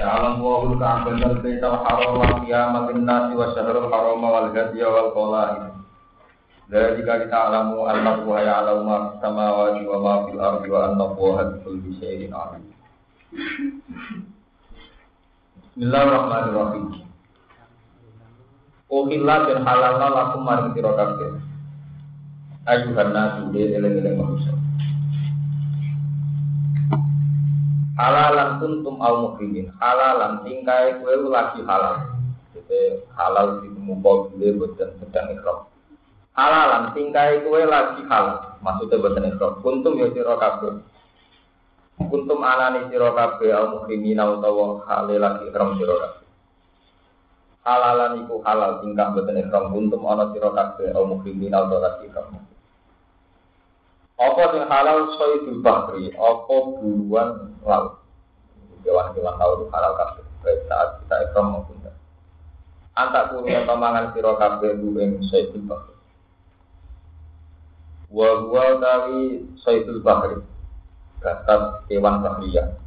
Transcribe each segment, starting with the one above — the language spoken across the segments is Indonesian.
Ja'alam wa hul ka'ban al baita al haram wa qiyamatin nasi wa syahrul haram wal hadiya wal qalain. Dari kita alamu anna wa ya'lamu ma samawati wa ma fil ardi wa anna Allaha syai'in alim. Bismillahirrahmanirrahim. Uhilla dan halalna lakum maring sira kabeh. Ayuhan nasu de eleng-eleng manusia. Halalan kuntum au mukrimin halalan tingkai kue lagi halal. Jadi halal di mumpau gile boten sedang ikram halalan tingkai kue lagi halal. Maksudnya boten ikram kuntum ya kabeh. Kuntum anani sira kabeh au mukrimin utawa hale lagi ikram sira kabeh. Halalan iku halal tingkah boten ikram kuntum ana sira kabeh au mukrimin utawa lagi ikram apa yang halal? Soidul bahri, apa buruan laut. Hewan-hewan laut halal kabeh. Baik saat kita ekrom maupun tidak. Antak kuliah pamangan siro kabeh buing soidul bahri. Wa gua tawi soidul bahri. Gatat hewan bahriyah.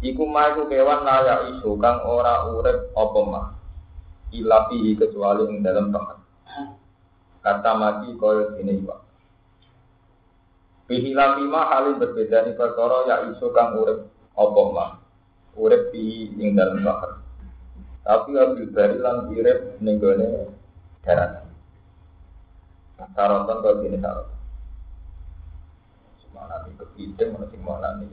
Iku maiku kewan layak isu kang ora urip apa mah. Ilapi kecuali ing dalam bahar. Kata mati koyo ini pak. Bihilah lima halin berbeda nih perkara ya isu kang urip apa mah urip di ing dalam bahar. Tapi abil bari lan urip ning gone darat. Sarotan kau ini sarotan. Semana nih kepiting, mana sih mana nih?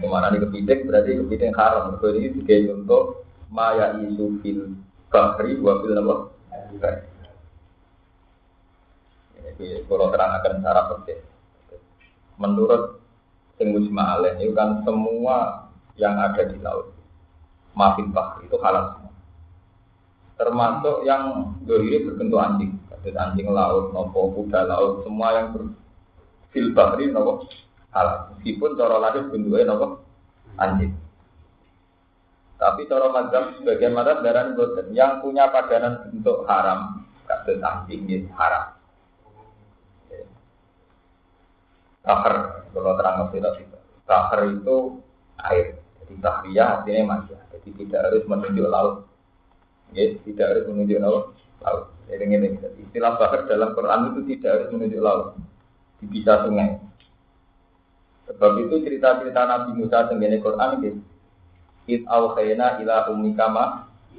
Semana nih kepiting berarti kepiting haram. Kau ini tiga contoh maya isu fil bahri wa fil nama. Ini kalau terang akan cara penting menurut sing mujma itu kan semua yang ada di laut. Mafin bah itu halal semua. Termasuk yang dohiri berbentuk anjing. Kasus anjing laut nopo kuda laut semua yang berfil bahri nopo halal. Meskipun cara lahir bentuknya nopo anjing. Tapi cara mazhab sebagian mazhab darah yang punya padanan bentuk haram kasus anjing ini haram Kahar, kalau terang tidak itu. Kahar itu air. Jadi tahriyah artinya masih. Jadi tidak harus menunjuk laut. Ya, tidak harus menunjuk laut. Laut. Jadi ini, istilah bahar dalam Quran itu tidak harus menunjuk laut. Bisa sungai. Sebab itu cerita-cerita Nabi Musa tentang Quran ini. It awhayna ila umika ma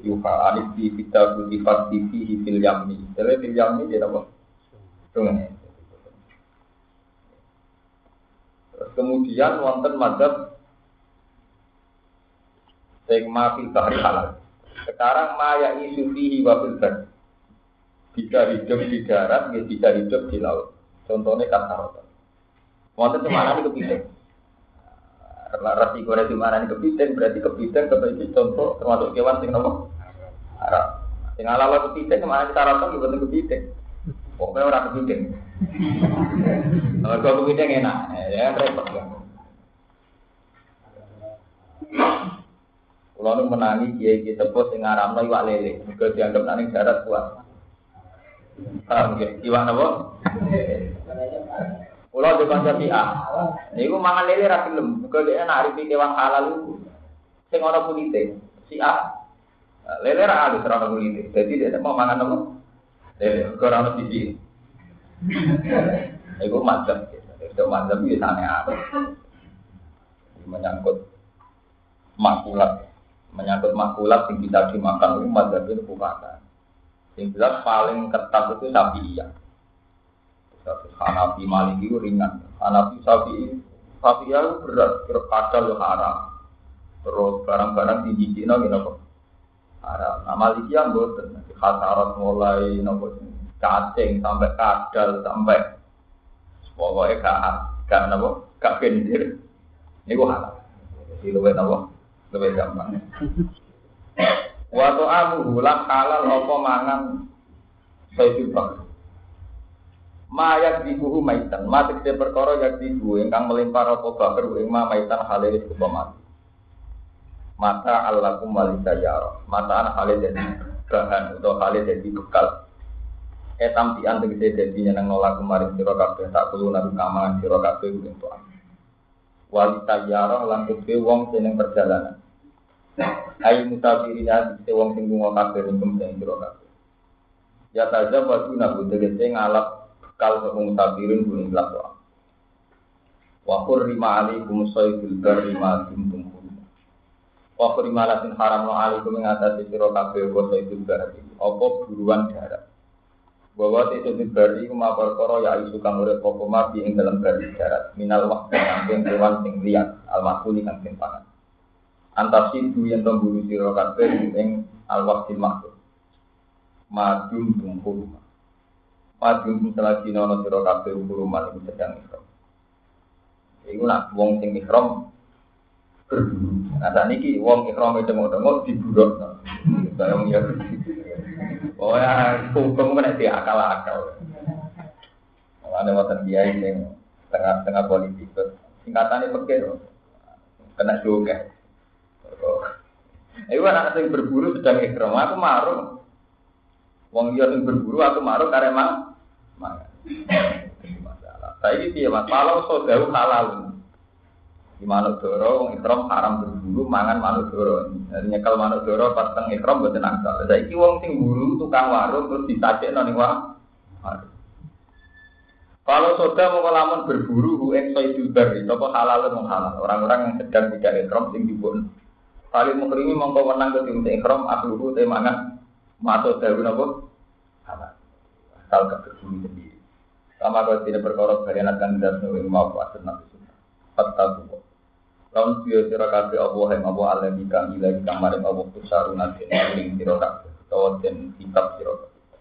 yuha alif di kitab di fil fil yamni. Jadi fil yamni dia apa? Sungai. Kemudian wonten madhab sing bahri halal. Sekarang maya isu fihi wa fil Bisa hidup di darat, ya bisa hidup di laut. Contohnya kata. Wonten cuma ini kepiting. Resiko di mana ini kepiting, berarti kepiting sebagai contoh termasuk kewan sing nopo Arab. Sing ala kepiting ke mana kita rata juga kepiting. Pokoknya orang kepiting. Kau kepiting enak, ya repot ya. Kalau nu menangi kiai kiai tepus sing ngaramno iwak lele, mergo dianggap nang darat kuat. Paham ya? Iwak napa? Kulo di kanca Ini Niku mangan lele ra gelem, mergo dhek naripi kewan halal sing ana kulite. Si A. Lele ra halus ra ana kulite. Dadi dia mau mangan apa? Lele, ora ana. Itu madzhab. Itu madzhab itu aneh aneh. Menyangkut makulat, menyangkut makulat yang bisa dimakan itu madzhab itu bukan. Yang jelas paling ketat itu sapi iya. Hanafi Maliki itu ringan. Hanafi sapi sapi itu berat, itu haram. Terus barang-barang tinggi Cina gitu haram. Nah Maliki yang buatan, khasarat mulai nopo cacing sampai kadal sampai pokoknya gak gak nabo gak gendir ini gua halal jadi luwe nabo Lebih gampang. Waktu amu hulam halal apa mangan Sayyidul Bakar. Mayak dibuhu maitan, mati ke perkara yak dibu ingkang melimpar apa bakar ing ma maitan halil sapa mati. Mata Allahum walisayara, mata anak halil jadi bahan atau halil jadi bekal. Etam pian tegese dadi nyeneng nolak kemarin sira kabeh tak kulo nabi sira kabeh ing tuan. Walisayara lan kedhe wong seneng perjalanan. Ayo musafirin ati wong sing lunga kabeh ing sing sira kabeh. Ya taja wa guna tegese ngalap kal kepung sabirin buling belakang. Wa hurrima alaikum sayyidul barri ma hurum. Wa hurrima latin haram alaikum mengatasi siro kabeh wa sayyidul barri. Apa buruan darat. Bahwa itu di bari kuma perkara ya isu kang urip apa mati ing dalam bari darat minal waktu saking kewan sing liat al makuli kang sing pangan. Antas itu yang temburu sira kabeh ing al waqti makhluk. Madum hurum. Padu selagi nono siro kafe ukuruman itu sedang ikram. Iku nak wong sing berburu. Nah saat wong ikram itu mau dengok diburuk. Saya mau Oh ya, hukum kan itu akal-akal. Ada wonten kiai yang tengah-tengah politik. Singkatannya pakai kena juga. Iku anak sing berburu sedang ikram, aku marung. Wong dia sing berburu aku marung karena mangan. Masalah. Saya ini mas, kalau saudara halal. Di manuk doro, wong ikram haram berburu, mangan manuk doro. Jadi nyekel manuk doro pas teng ikram. Saya ini wong sing buru tukang warung terus disajek noni wah. Kalau saudara mau lamun berburu, hu eng soidul bari, apa halal atau halal. Orang-orang yang sedang tidak ikram sing dibun. Kali mukrimi mongko menang ke tim ikram, akluhu temangan masuk daun apa? Halal asal kebersuni sendiri. Sama kalau tidak berkorok kalian akan tidak mau puasa nabi sunnah. Lawan biyo sira kabeh yang Allah Allah di kang ila di kang maring Allah kusarun nanti ing sira kabeh utawa den kitab sira kabeh.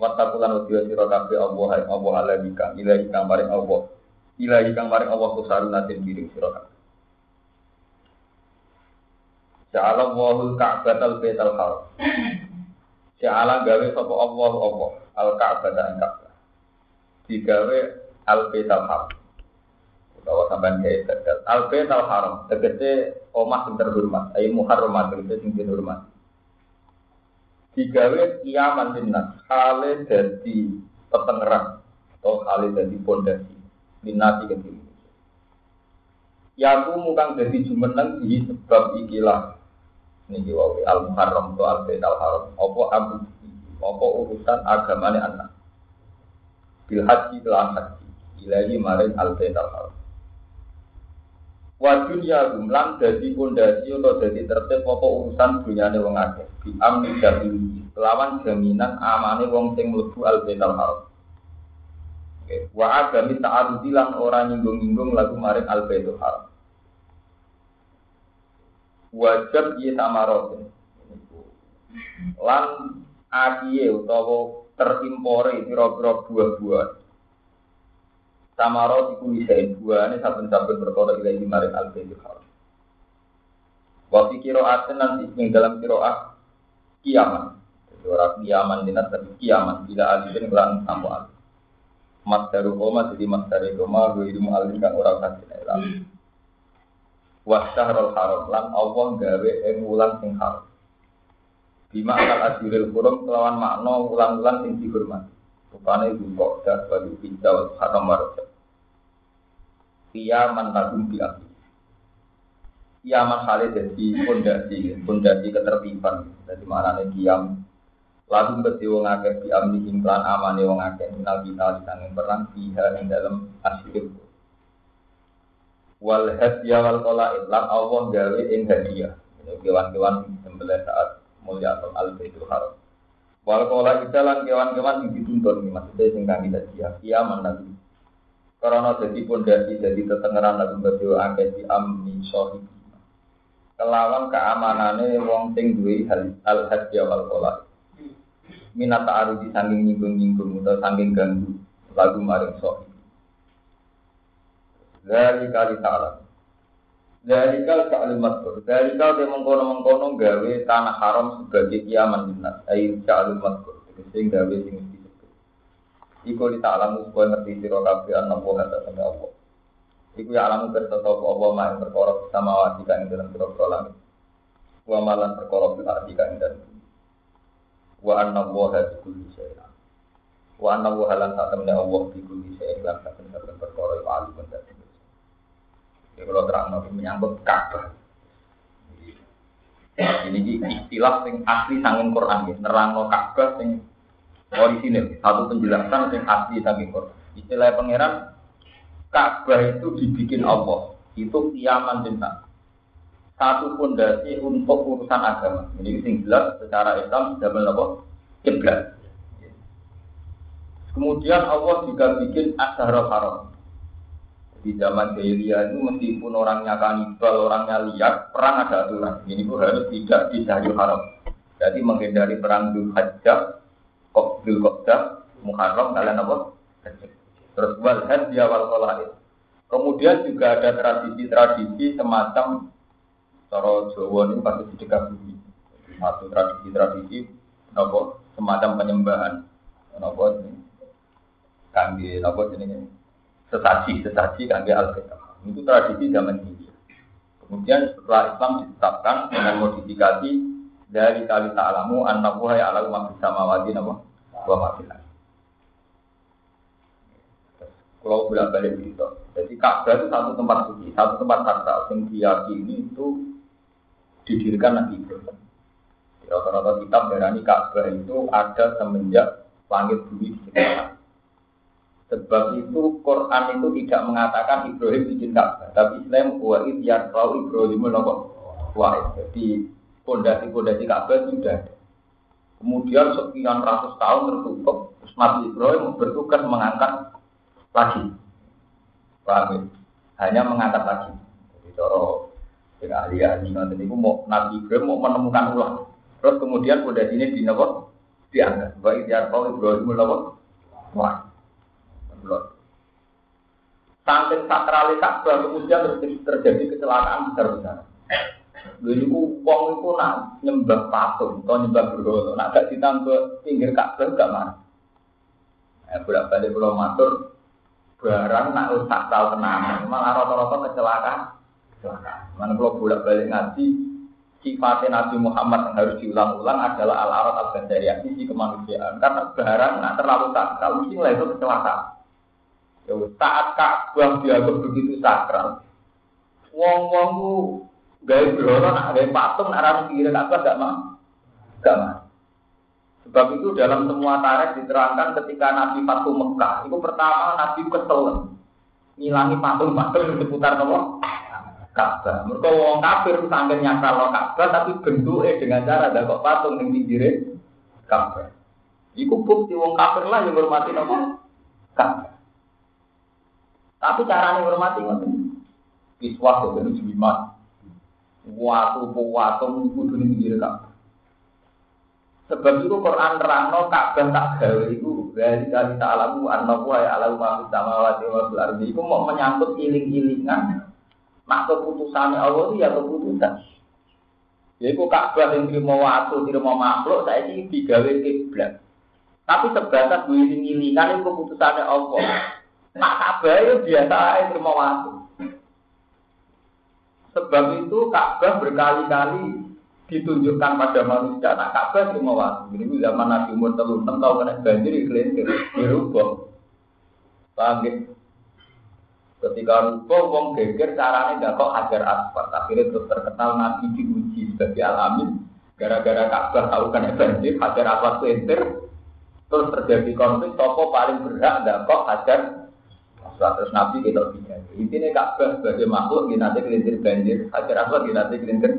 Wattaku lan biyo sira kabeh yang Allah Allah di kang ila di kang maring Allah ila di kang maring Allah kusarun nanti ing sira kabeh. Ja'ala Allahul Ka'batal Baital Haram. Ja'ala gawe sapa Allah Allah al Ka'bah dan Ka'bah. Digawe al Baitul Haram. Utawa sampean gawe tegal. Al Baitul Haram. Tegese omah sing terhormat, ayo muharramat tegese sing terhormat. Digawe kiaman dinnas, hale dadi petengeran atau hale dadi pondasi. Ke diri. Yaku mukang dadi jumeneng di sebab ikilah. Niki wae al muharram to al baitul haram. Apa abu apa urusan agamanya anak? Bil haji kelan haji ilahi maring al baitul haram wa dunya gumlan dadi pondasi atau dadi tertib apa urusan dunyane wong akeh? Bi amni jamini kelawan jaminan amane wong sing mlebu al baitul haram. Wa agami ta'arudi lan ora nyinggung-nyinggung lagu maring al baitul haram. Wajib ye tamarotin lan akiye utawa terimpore pira-pira buah-buah Samarot iku bisa buahane saben-saben perkara ilahi maring al-baitul haram. Wa fi qira'atin nanti ing dalam qira'ah kiamat. Jadi ora kiaman dinat tapi kiamat bila alifin kelan sampo alif. Masdaru koma jadi masdari koma gue ilmu alif kan ora kasih ilam. Wa syahrul haram lan Allah gawe ing wulan sing haram. Bima akal adilil hurum kelawan makna ulang-ulang sing dihormati. Rupane kok dah bagi kita wal haram marot. Kiaman tagum di api. Kiaman kali jadi fondasi, fondasi ketertiban. Jadi mana kiam. Lalu beti wong akeh di amni implan amane wong akeh minal kita di tangan perang fiha ing dalam asyik. Wal hadiah wal kola lan Allah gawe ing hadiah. Kewan-kewan sembelih saat mulia atau al baitul haram. Wal kola kita lan kewan-kewan yang dituntun maksudnya sing kami hadiah. Kiaman nanti. Karena jadi pondasi jadi tetengeran lagu berdua akeh di amni sohibi. Kelawan keamanane wong sing duwe hal al hadiah wal kola. Minat ta'arudi saking nyinggung-nyinggung atau saking ganggu lagu maring sohibi. Dari kali ta'ala. Dari kal sa'al matur. Dari kal dia mengkono-mengkono gawe tanah haram sebagai kiaman dinas. Air sa'al matur. Sing gawe sing disebut. Iku di ta'alamu supaya ngerti siro kabeh anak wa kata sama Allah. Iku ya alamu kersa sapa Allah ma yang perkara sama wati kan dalam pira-pira langit. Wa malan perkara bil ardi kan dalam Wa anna wa bi kulli syai'in. Wa anna wa temne Allah bi kulli syai'in lan saben-saben perkara alim dan Ya kalau terang nabi menyangkut Ka'bah. Ini istilah sing asli sangin Quran ya, nerangno Ka'bah sing orisinil, satu penjelasan sing asli sangin Quran. Istilah pangeran Ka'bah itu dibikin Allah, itu kiaman jenah. Satu fondasi untuk urusan agama. Ini sing jelas secara Islam sudah melakukan kiblat. Kemudian Allah juga bikin Asharul Haram di zaman jahiliyah itu meskipun orangnya kanibal, orangnya liar, perang ada aturan. Ini pun harus tidak di haram. Jadi menghindari perang dulu hajjah, kok dulu kokdah, muharram, kalian apa? Terus wal hajjah wal kolahid. Kemudian juga ada tradisi-tradisi semacam Cara Jawa ini pasti sedekah bumi. Satu tradisi-tradisi nopo semacam penyembahan. Nopo ini kangge nopo ini sesaji sesaji kangge alkitab itu tradisi zaman ini kemudian setelah Islam ditetapkan dengan modifikasi dari kali ta'alamu anak wahai alau ma sama wadi nama wa ma kalau bolak balik gitu jadi Ka'bah itu satu tempat suci satu tempat sakral yang diyakini itu didirikan Nabi Ibrahim. Rata-rata kitab berani Ka'bah itu ada semenjak langit bumi diciptakan Sebab itu Quran itu tidak mengatakan Ibrahim bikin Ka'bah, tapi Islam wa id yarfa'u Ibrahim nopo wahid. Jadi pondasi-pondasi Ka'bah sudah. Kemudian sekian ratus tahun tertutup, terus Nabi Ibrahim bertugas mengangkat lagi. Paham ya? Hanya mengangkat lagi. Jadi coro dengan ahli-ahli nanti itu mau Nabi Ibrahim mau menemukan ulang. Terus kemudian pondasi ini di nopo diangkat. Wa id yarfa'u Ibrahim nopo wahid belum. Saking sakrali Ka'bah kemudian terjadi kecelakaan besar-besar. Lalu itu wong itu nak nyembah patung atau nyembah berhala, nak gak ditambah pinggir Ka'bah gak marah. Eh, bolak balik pulau matur barang nak rusak tahu tenang, malah rata-rata kecelakaan. Kecelakaan. Mana kalau bolak balik ngaji sifatnya Nabi Muhammad yang harus diulang-ulang adalah al-arat al-badariyah, sisi kemanusiaan. Karena barang nak terlalu sakral, mesti mulai itu kecelakaan. Ya saat Ka'bah dianggap begitu sakral. Wong-wong ku gawe berhala nak gawe patung nak ra kira Ka'bah gak mau. Gak mau. Sebab itu dalam semua tarikh diterangkan ketika Nabi Fatu Mekah, itu pertama Nabi kesel ngilangi patung-patung di seputar nopo Ka'bah. Mereka wong kafir sampai nyakal Ka'bah tapi bentuknya dengan cara ada kok patung yang pinggirnya Ka'bah. Iku bukti wong kafir lah yang hormati nopo Ka'bah. Tapi caranya hormati ngoten. Iswah itu jimat. Watu watu kudu ning pinggir Ka'bah. Sebab itu Quran terangno Ka'bah tak gawe itu dari kali ta'alamu annahu ya alau ma samawati wa fil ardi mau menyangkut iling-ilingan mak keputusan Allah itu ya keputusan. Ya iku Ka'bah yang terima waktu, terima makhluk, saya ini digawe kiblat. Tapi sebatas iling-ilingan itu keputusannya Allah. Nak Ka'bah itu biasa terima waktu. Sebab itu Ka'bah berkali-kali ditunjukkan pada manusia. Nak Ka'bah terima waktu. Ini zaman Nabi umur telur enam tahun kena banjir kelintir, dirubah. Paham? Ketika rubah, wong geger caranya gak kok hajar asfalt. Akhirnya terus terkenal Nabi diuji sebagai alamin. Gara-gara Ka'bah tahu kan banjir, hajar asfalt kelintir. Terus terjadi konflik, topo paling berhak gak kok hajar Terus Nabi kita bisa. Intinya Ka'bah sebagai makhluk di nanti kelintir banjir, hajar di nanti kelintir.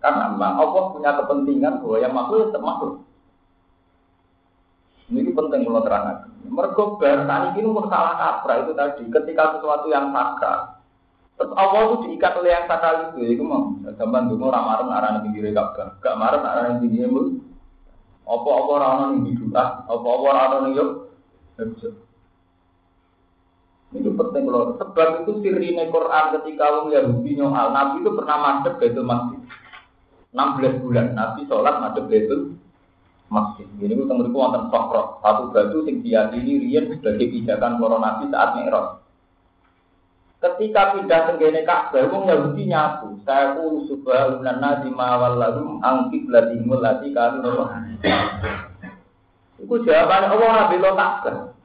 Karena memang Allah punya kepentingan bahwa yang makhluk tetap makhluk. Ini penting kalau terangkan. Mereka bertani ini salah kaprah itu tadi. Ketika sesuatu yang sakral, terus Allah itu diikat oleh yang sakral itu. Itu mau zaman dulu orang marah arah nabi diri gak marah arah nabi diri Apa apa orang yang hidup, apa apa orang yang yuk. Penting loh. Sebab itu sirine Quran ketika wong Yahudi nyongal, Nabi itu pernah madep Baitul Masjid. 16 bulan Nabi sholat madep Baitul Masjid. Ini itu tengeriku wonten sokro. Satu batu sing diyakini riyen sebagai pijakan para Nabi saat Mi'raj. Ketika pindah ke gene Ka'bah, wong Yahudi nyaku, saya pun subhanallah di mawal lahum angkit ladimul lati kanu. Iku jawabannya Allah nabi lo Ka'bah.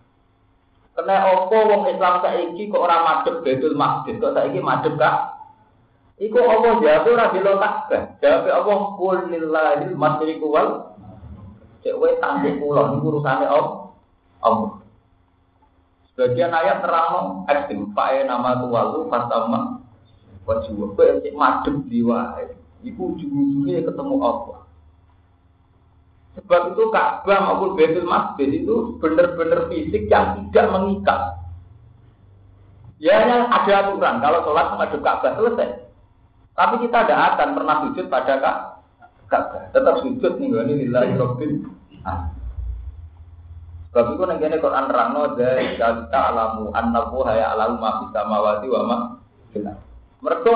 Karena apa wong Islam saiki kok ora madhep Baitul Maqdis, kok saiki madhep Kak? Iku Allah jawab ora bela Ka'bah. Jawab Allah qul lillahil masyriqu wal cek wae tangke kula niku urusane Allah. Sebagian ayat terang ekstrim, pae nama tuwalu fatama wajib kowe cek madhep diwae. Iku ujung-ujungnya ketemu Allah. Sebab itu Ka'bah maupun Baitul Masjid itu benar-benar fisik yang tidak mengikat. Ya hanya ada aturan kalau sholat menghadap Ka'bah selesai. Tapi kita tidak akan pernah sujud pada Ka'bah. Tetap sujud nih ini lillahi rabbil Sebab itu nih Quran rano dari kita alamu annahu haya alamu ma fis samawati wa ma Mereka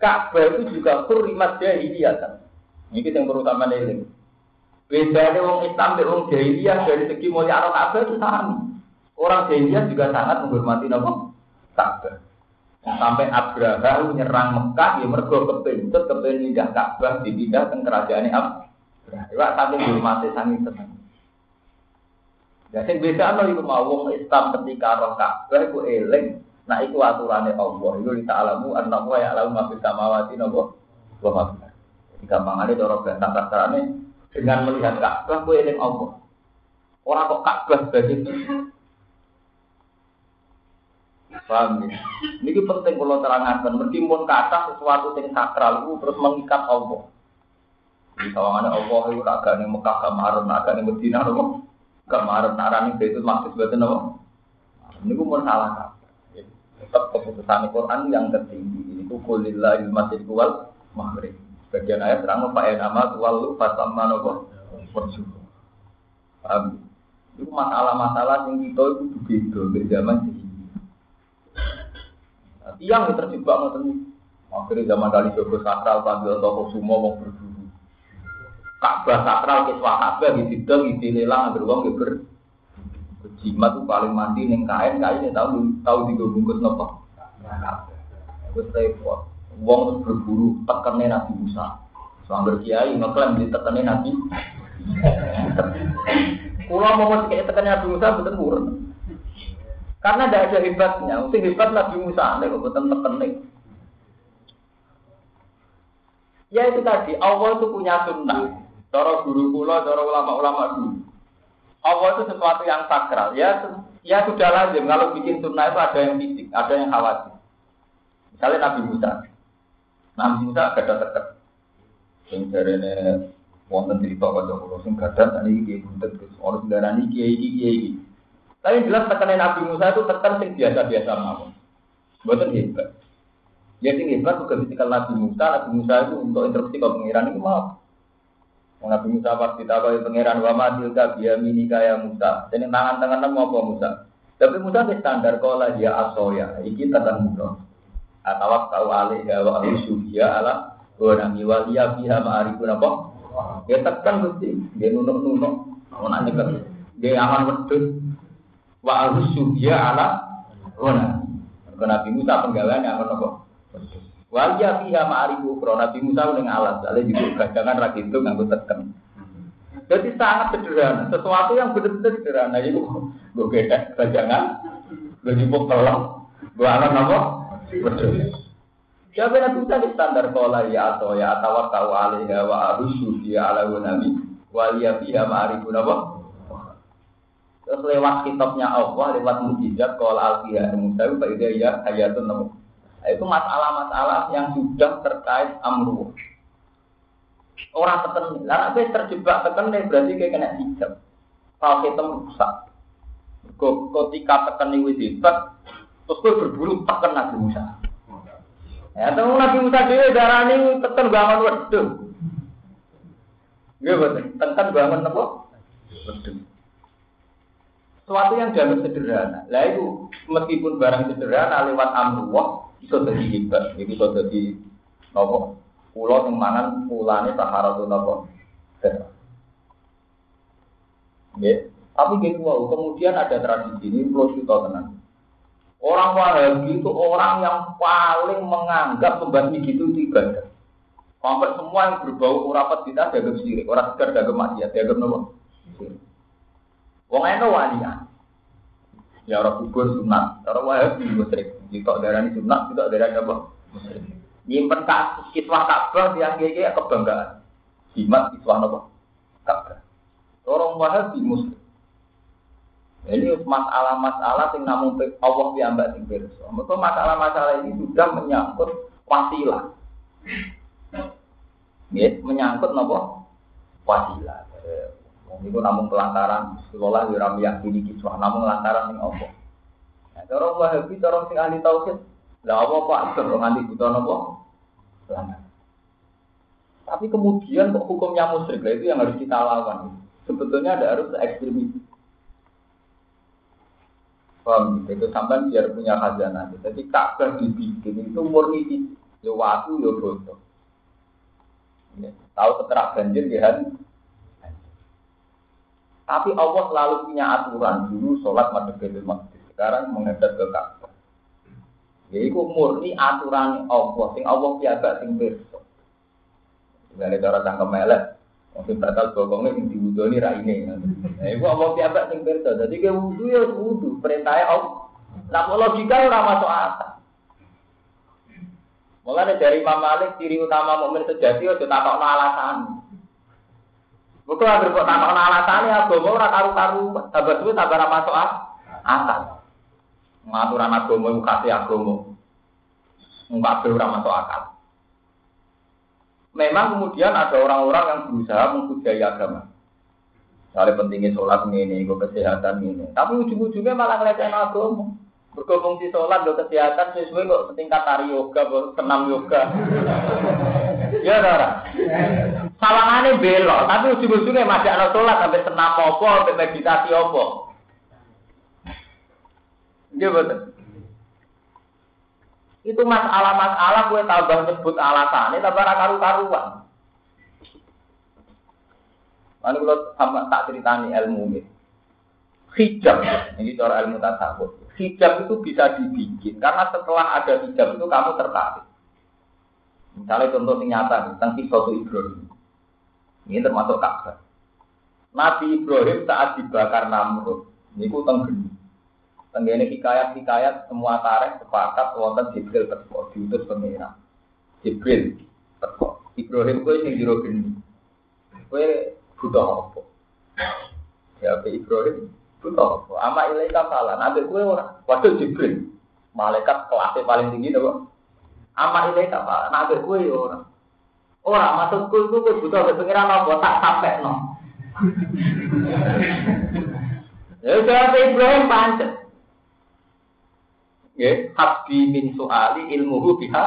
Ka'bah itu juga kurimat jahiliyah. Ini yang terutama nih Bedanya wong Islam dan wong jahiliyah dari segi mulia Allah Ka'bah itu sama. Orang jahiliyah juga sangat menghormati nama Ka'bah. Sampai Abraha menyerang Mekah, ya mergo kepintut, kepintut pindah Ka'bah, dipindah ke kerajaan Abraha. Iwak sampai menghormati sangat tenang. Ya sing beda ana iku mau wong Islam ketika roh Ka'bah iku eling, nah iku aturane Allah. Iku ta'alamu annahu ya'lamu ma fis samawati wa ma fil Jadi gampangane cara bahasa kasarane dengan melihat Ka'bah kowe eling Allah. Orang kok Ka'bah sebagai Paham ya? Ini penting kalau terangkan. Meskipun kata sesuatu yang sakral itu terus mengikat Allah. Di kawangannya Allah itu agak nih Mekah kemarin, agak nih Medina, kemarin narani itu maksud betul apa? Ini pun salah Tetap keputusan Quran yang tertinggi. Ini kulillah ilmasir kual maghrib. Bagian ayat terang Pak nama walu fatamma nopo bersyukur. Paham? Itu masalah-masalah yang kita itu begitu di zaman ini. Nah, yang terjebak ngoten Akhirnya zaman kali Joko sakral panggil toko semua mau berburu. Ka'bah sakral kiswah Ka'bah di situ di lelang ambil uang ber jimat tuh paling mandi neng kain kain tahu tahu di bungkus nopo. Terus repot. Wong berburu tekannya Nabi Musa. Sambil kiai ngeklaim di tekannya Nabi. Kulo mau kayak tekannya Nabi Musa betul burun. Karena tidak ada hebatnya. Mesti hebat Nabi Musa. Anda kok betul tekannya. Ya itu tadi, Allah itu punya sunnah. Cara guru kula, cara ulama-ulama dulu. Allah itu sesuatu yang sakral. Ya, ya sudah lazim. Kalau bikin sunnah itu ada yang fisik, ada yang khawatir. Misalnya Nabi Musa. Nabi Musa gada teket. Sing jarene wonten cerita kanca kula sing gada tadi iki buntet Gus. Ora ini kiai iki kiai iki. Tapi jelas tekanan Nabi Musa itu tekan sing biasa-biasa mawon. Mboten hebat. Ya sing hebat juga ketika Nabi Musa, Nabi Musa itu untuk instruksi ke pengiran itu mau. Nabi Musa pas ditawarin pengiran wa ma tilka biya mini kaya Musa. Jadi tangan-tangan apa Musa? Tapi Musa standar kalau dia asoya, iki tatan Musa atau tahu alih wa ya ala wa nami waliya fiha ma'arifun apa? Ya tekan mesti dia nunuk-nunuk. Mau nanya ke dia aman wedus wa ya ala nami Nabi Musa penggawaan yang akan apa Waliya fiha ma'arifu. Kalau Nabi Musa dengan alat Soalnya juga gajangan ragi itu nganggut tekan. Jadi sangat sederhana. Sesuatu yang benar-benar sederhana. Itu gue gedek gajangan. Gue jemput tolong. Gue alat apa? Betul. Siapa yang bisa di standar kola ya atau ya atau tahu alaiha wa arusu dia ala nabi waliya fiha ma'arifun apa? Terus lewat kitabnya Allah, lewat mujizat kola al-fiha Musa itu pada ya hayatun nabi. Nah, itu masalah-masalah yang sudah terkait amru. Orang teken, karena saya terjebak teken berarti kayak kena hijab. Kalau kita rusak, ketika teken ini Terus gue berburu tekan Nabi Musa. Ya, temu Nabi Musa dhewe darani tekan bangun wedhus. Nggih betul, tekan bangun apa? Wedhus. Sesuatu yang dianggap sederhana. Lah itu meskipun barang sederhana lewat amrullah itu jadi hebat. Itu bisa jadi nopo. Pulau yang mana pulane saharatun nopo. Ya. Tapi gitu kemudian ada tradisi ini kita tenang. Orang Wahabi itu orang yang paling menganggap pembasmi gitu itu ibadah. Sampai semua yang berbau urapat kita dianggap syirik, orang sekedar dianggap maksiat, dianggap nopo. Wong eno walian. Ya orang kubur sunat, orang Wahabi musyrik. Darah ini sunat, darah ini apa? Nyimpen kak, kiswah Ka'bah yang kayak kebanggaan. Jimat kiswah apa? Ka'bah. Orang Wahabi musyrik. Ini masalah-masalah yang namun Allah diambil sing pirsa. Mereka masalah-masalah ini sudah menyangkut wasilah. Ya, menyangkut nopo wasilah. Ini namun pelantaran sekolah di rami yakini kiswah, namun lantaran yang Allah. Nah, orang wahabi, orang sing ahli tauhid, lah apa pak, terus nganti buta nopo? Tapi kemudian kok hukumnya musyrik, itu yang harus kita lawan. Sebetulnya ada harus ekstremis. Paham? Itu sampai biar punya khazanah. Jadi Ka'bah dibikin itu murni di ya waktu ya bodoh. Ya, tahu seterak banjir ya Tapi Allah selalu punya aturan dulu sholat madhab Baitul Maqdis. Sekarang menghadap ke Ka'bah. Ya itu murni aturan Allah. Sing Allah piaga sing pirsa. Dari cara cangkem melek, Mungkin batal bokongnya yang diwudoni raine. Nah, ibu Allah piambak sing pirsa. Jadi ke wudu ya wudu, perintahnya Allah. Nah, logika ora masuk akal. Mulai dari Imam Malik ciri utama mukmin sejati itu takok alasan. Bukan agar kok takok alasan ya agama ora karu-karu, tambah suwe tambah ora masuk akal. Ngaturan agama iku kasih agama. Mbak ora masuk akal. Memang kemudian ada orang-orang yang berusaha menghujai agama. Misalnya pentingnya sholat ini, gue kesehatan ini. Tapi ujung-ujungnya malah ngeliatin agama. Bergabung di sholat, gue kesehatan, sesuai kok setingkat tari yoga, senam yoga. ya, Dora. Salangannya belok, tapi ujung-ujungnya masih ada sholat, sampai senam apa, sampai meditasi apa. Iya betul. Itu masalah-masalah gue tambah nyebut alasan, ini tambah karu-karuan. Lalu kalau sama tak ceritani ilmu ini. Hijab, ini cara ilmu tasawuf. Hijab itu bisa dibikin, karena setelah ada hijab itu kamu tertarik. Misalnya contoh yang nyata, tentang kisah Ibrahim. Ini termasuk Ka'bah. Nabi Ibrahim saat dibakar Namrud, ini ku tenggeni. Tenggene hikayat-hikayat semua tarik sepakat wonten Jibril teko diutus. Jibril teko. Ibrahim kowe sing jero geni. Butuh apa? Ya Ibrahim butuh apa? Ama ilaika salah. Nabi kowe ora. Waduh Jibril. Malaikat kelasnya paling tinggi to, Ama ilaika salah. Nabi kowe ya ora. Ora maksudku itu kowe butuh pengiran apa tak sampai no. Ya jawab Ibrahim pancet. Ya, habbi min soali ilmuhu biha.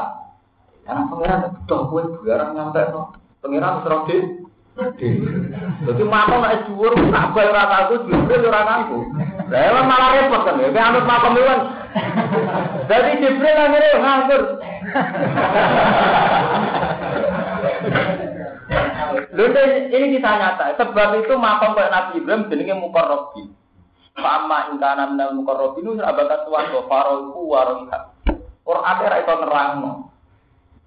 Karena pangeran betul kue barang nyampe no. Pangeran serok. Jadi makam nak dhuwur tak bayar ora aku Jibril ora. Lah malah repot kan ya, anut makam iwan. Jadi Jibril akhirnya nganggur. Lalu ini kita nyata, sebab itu makam kayak Nabi Ibrahim jenenge Mukarrabi. Fama ingkana minal mukarrabinu sahabat suwargo faroiku waroiha. Quran era itu nerangno.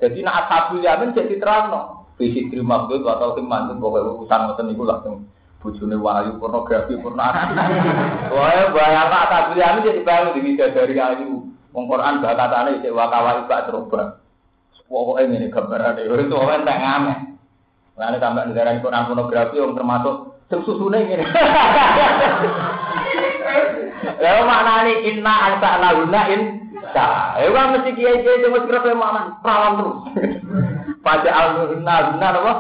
Jadi nak ashabul yamin jadi terangno. Visi terima maksud atau himan itu pokoknya urusan ngoten niku langsung bojone wahyu pornografi pornografi. Wah, bayang ashabul yamin jadi bangun di dari ayu. Wong Quran bakatane cek wakawa ibak teroba. Pokoknya ini gambaran itu orang tak ngamen. Lalu tambah negara Quran pornografi yang termasuk susune ngene. Lah maknane inna anta lahuna in sa. Eh kan mesti kiai kiai itu mesti kerap makna perawan terus. Pada al-lahuna guna apa?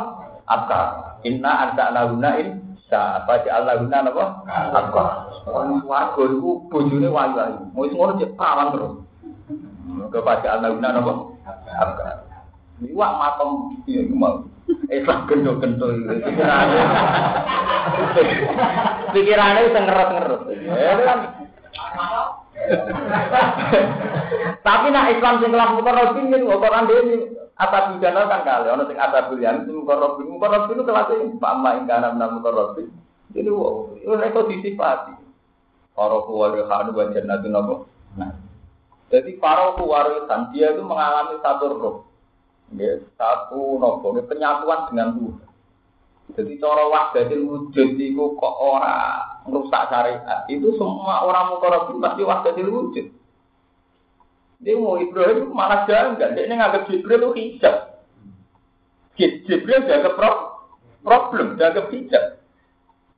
Apa? Inna lahuna in sa. Pada al-lahuna apa? Orang warga itu bojone. Mau ngono cek perawan terus. Kepada al-lahuna apa? Apa? Ini wak iya mau. Islam gendong-gendong. Pikirannya bisa ngerut-ngerut. Ya kan. Tapi nak Islam sing kelas mukarrabin ini Quran dhewe apa bidana kan kali ono sing ada bulian itu mukarrabin mukarrabin itu kelas ini Pak Ma ing kana mukarrabin. Jadi wow, itu disifati. Para kuwarisan wa jannatun apa? Nah. Jadi para kewarisan dia itu mengalami satu roh. Satu nopo, penyatuan dengan Tuhan. Jadi cara wahdatil wujud itu kok ora merusak syariat. Itu semua orang mukarrabin pasti wahdatil wujud. Dia mau Ibrahim malah janggal. Dia nganggap Jibril itu hijab. Jibril dianggap pro problem, dianggap hijab.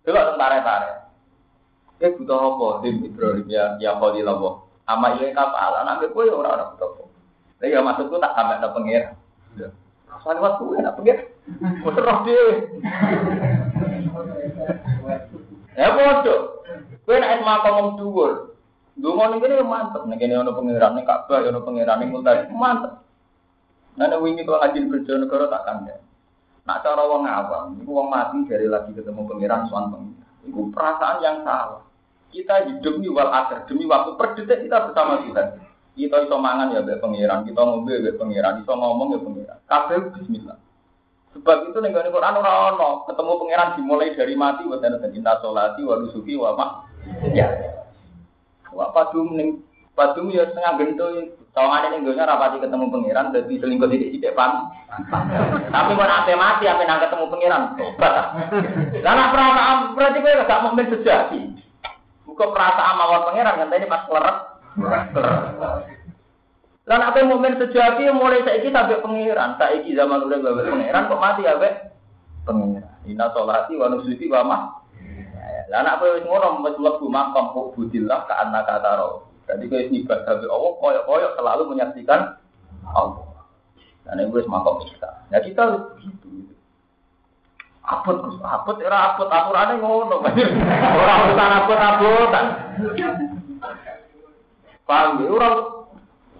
Coba tentara-tentara. Dia butuh apa? Dia Ibrahim ya, ya Khalil Allah. Ama iya kapal, anak gue ya orang-orang butuh apa. Tapi ya maksudku tak sampai ada pengira. Rasanya waktu enak pengira. Roh dhewe. Ya bodoh. Kowe nek makom dhuwur. Donga ning kene mantep, ning kene ana pangeran ning Ka'bah, ana pangeran ning Multazam, mantep. Nek wingi kok ajin kerja negara tak kandha. Nak cara wong awam, iku wong mati dari lagi ketemu pangeran suan pengiran. Iku perasaan yang salah. Kita hidup di wal akhir demi waktu per detik kita bersama Tuhan. Kita iso mangan ya mbek pangeran, kita ngombe mbek pangeran, iso ngomong ya pangeran. Kabeh bismillah. Sebab itu nih Quran ora ono ketemu pangeran dimulai dari mati wa dan inna sholati wa nusuki wa ma. Ya. Wa padum ning padum ya setengah gento tawangane ning donya rapati ketemu pangeran dadi selingkuh titik pan. Tapi kok ate mati ape nang ketemu pangeran tobat. Nek perasaan berarti kowe gak mukmin sejati. Bukan perasaan mawon pangeran ngenteni pas kleret. Lah nek mukmin sejati mulai saiki sampai pangeran, saiki zaman udah bawa pangeran kok mati ya, Pangeran. Inna sholati wa nusuki wa mah. Nek kowe wis ngono wis mlebu makam kok budillah ka annaka taro. Jadi kowe ibadah tapi Allah koyo-koyo selalu menyaksikan Allah. Dan ini wis makam kita. Ya kita harus begitu. Apot apot era apot aturane ngono. Ora urusan apot-apotan. Paham ya? Ora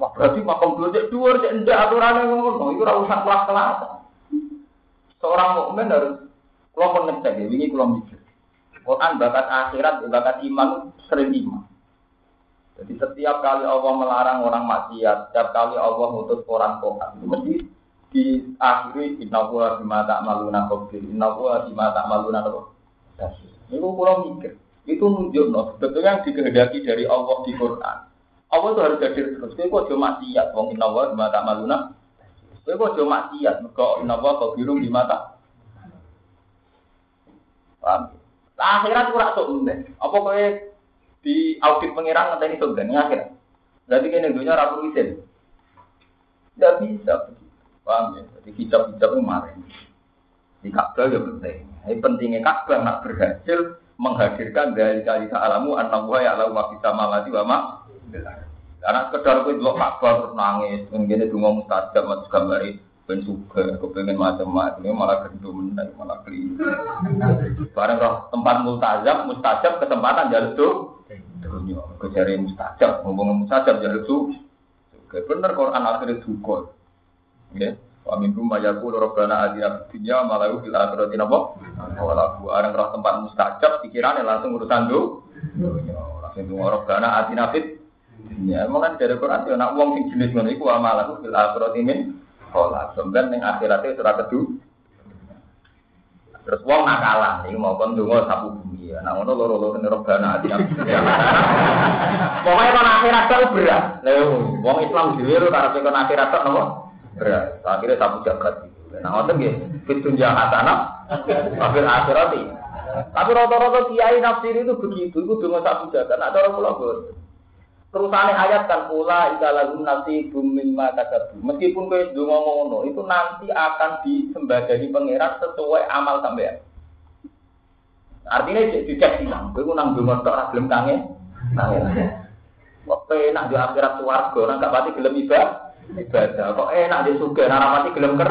Wah berarti makam dua cek dua cek ndak aturannya ngono. Itu ora usah kelas kelas. Seorang mukmin harus kalau ngecek ya, ini kalau mikir. Quran bakat akhirat, bakat iman sering iman. Jadi setiap kali Allah melarang orang maksiat, setiap kali Allah ngutus orang kohan, mesti di akhiri inna huwa bima ta'maluna khabir, inna huwa bima ta'maluna khabir. Ini kalau mikir, itu nunjuk sebetulnya yang dikehendaki dari Allah di Quran Allah itu harus hadir terus. Kowe kok cuma maksiat wong inna wa bima ta'maluna. Kowe kok cuma maksiat mergo inna wa khabirun bima ta. Paham? Akhirat ora sok ndek. Apa kowe di audit pengiran ngenteni sok ndek akhirat. Berarti kene dunia ora perlu. Tidak bisa. Paham ya? Jadi hijab-hijab kemarin. Di Ka'bah ya penting. Ini pentingnya Ka'bah nak berhasil menghadirkan dari kali alamu anak wa ya lalu ma bisa malati wa karena sekedar kowe delok Ka'bah terus nangis, ngene donga mustajab mas gambari ben suka, kepengen macam-macam, malah gendum malah keliru. Bareng roh tempat mustajab, mustajab kesempatan jalur tuh. Dunia, kejari mustajab, ngomong mustajab jalur tuh. Bener Quran akhirnya duka. Ya, Wa minkum mayaku robbana adina dunya malahu fil akhirati napa? Wala bu areng roh tempat mustajab pikirannya langsung urusan tuh. Langsung robbana adina fit Ya, kan dari Quran ya nak wong sing jenis ngono iku amalan fil akhirati min khola. Sampeyan ning akhirate ora kedu. Terus wong nakalan iki mau kon donga sapu bumi. Nak ngono loro-loro ning robana ati. Pokoke kon akhirat tok berat. Lha wong Islam dhewe ora arep kon akhirat tok napa? Berat. Akhirnya sapu jagat. Nah ngoten nggih, fit tunja hasanah, akhir akhirati. Tapi rata-rata kiai nafsir itu begitu, itu donga sapu jagat. Nak cara kula Terusannya ayat kan pula ikalahum nasi bumin mata Meskipun kau itu ngomong itu nanti akan disembadani pangeran sesuai amal sampean. Artinya jadi dicek silang. Kau nang dungo tok ora gelem. Kangen. Kok enak di akhirat swarga, nang gak pati gelem ibadah. Ibadah. Kok enak di surga, nang pati gelem ker.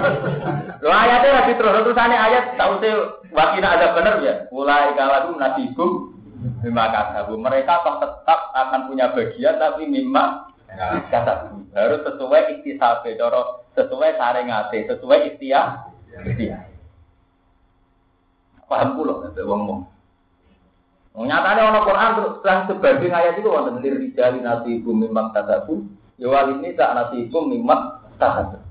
Lo ayatnya lagi terus terusannya ayat tahu sih wakina ada bener ya. Mulai kalau nasi bum Mimma kasabu. Mereka toh tetap akan punya bagian tapi mimma kasabu. Harus sesuai ikhtisabe, doro sesuai saringate, sesuai ikhtiar. Ikhtiar. paham pulau nanti wong wong. Nyatanya orang Quran terus selang sebagian ayat itu wonten lir rijali nasibu mimmat tasabu ya ini tak nasibu mimmat tasabu.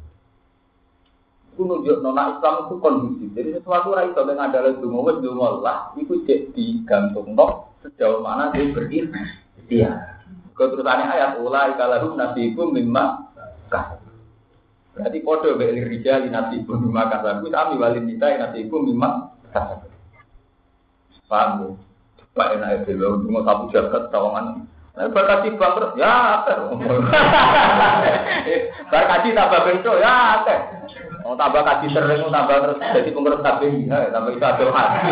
Itu nunjuk nona Islam itu kondusif. Jadi sesuatu rai itu dengan adalah dungo wes dungo lah itu cek digantung no sejauh mana dia berikhtiar. Keterusannya ayat ulai kalahum nasibu mimmat tasabu. Berarti podo be lir rijali nasibu mimmat tasabu sami walin nita nasibu mimmat tasabu. Paham ya? Pak enak itu loh, cuma satu jagat tawangan. Nah, berkati bangkrut, ya ter. berkati tambah bentuk, ya ter. Mau tambah kaji sering, mau tambah terus. Jadi pengurus tapi ya, tambah itu ada hati.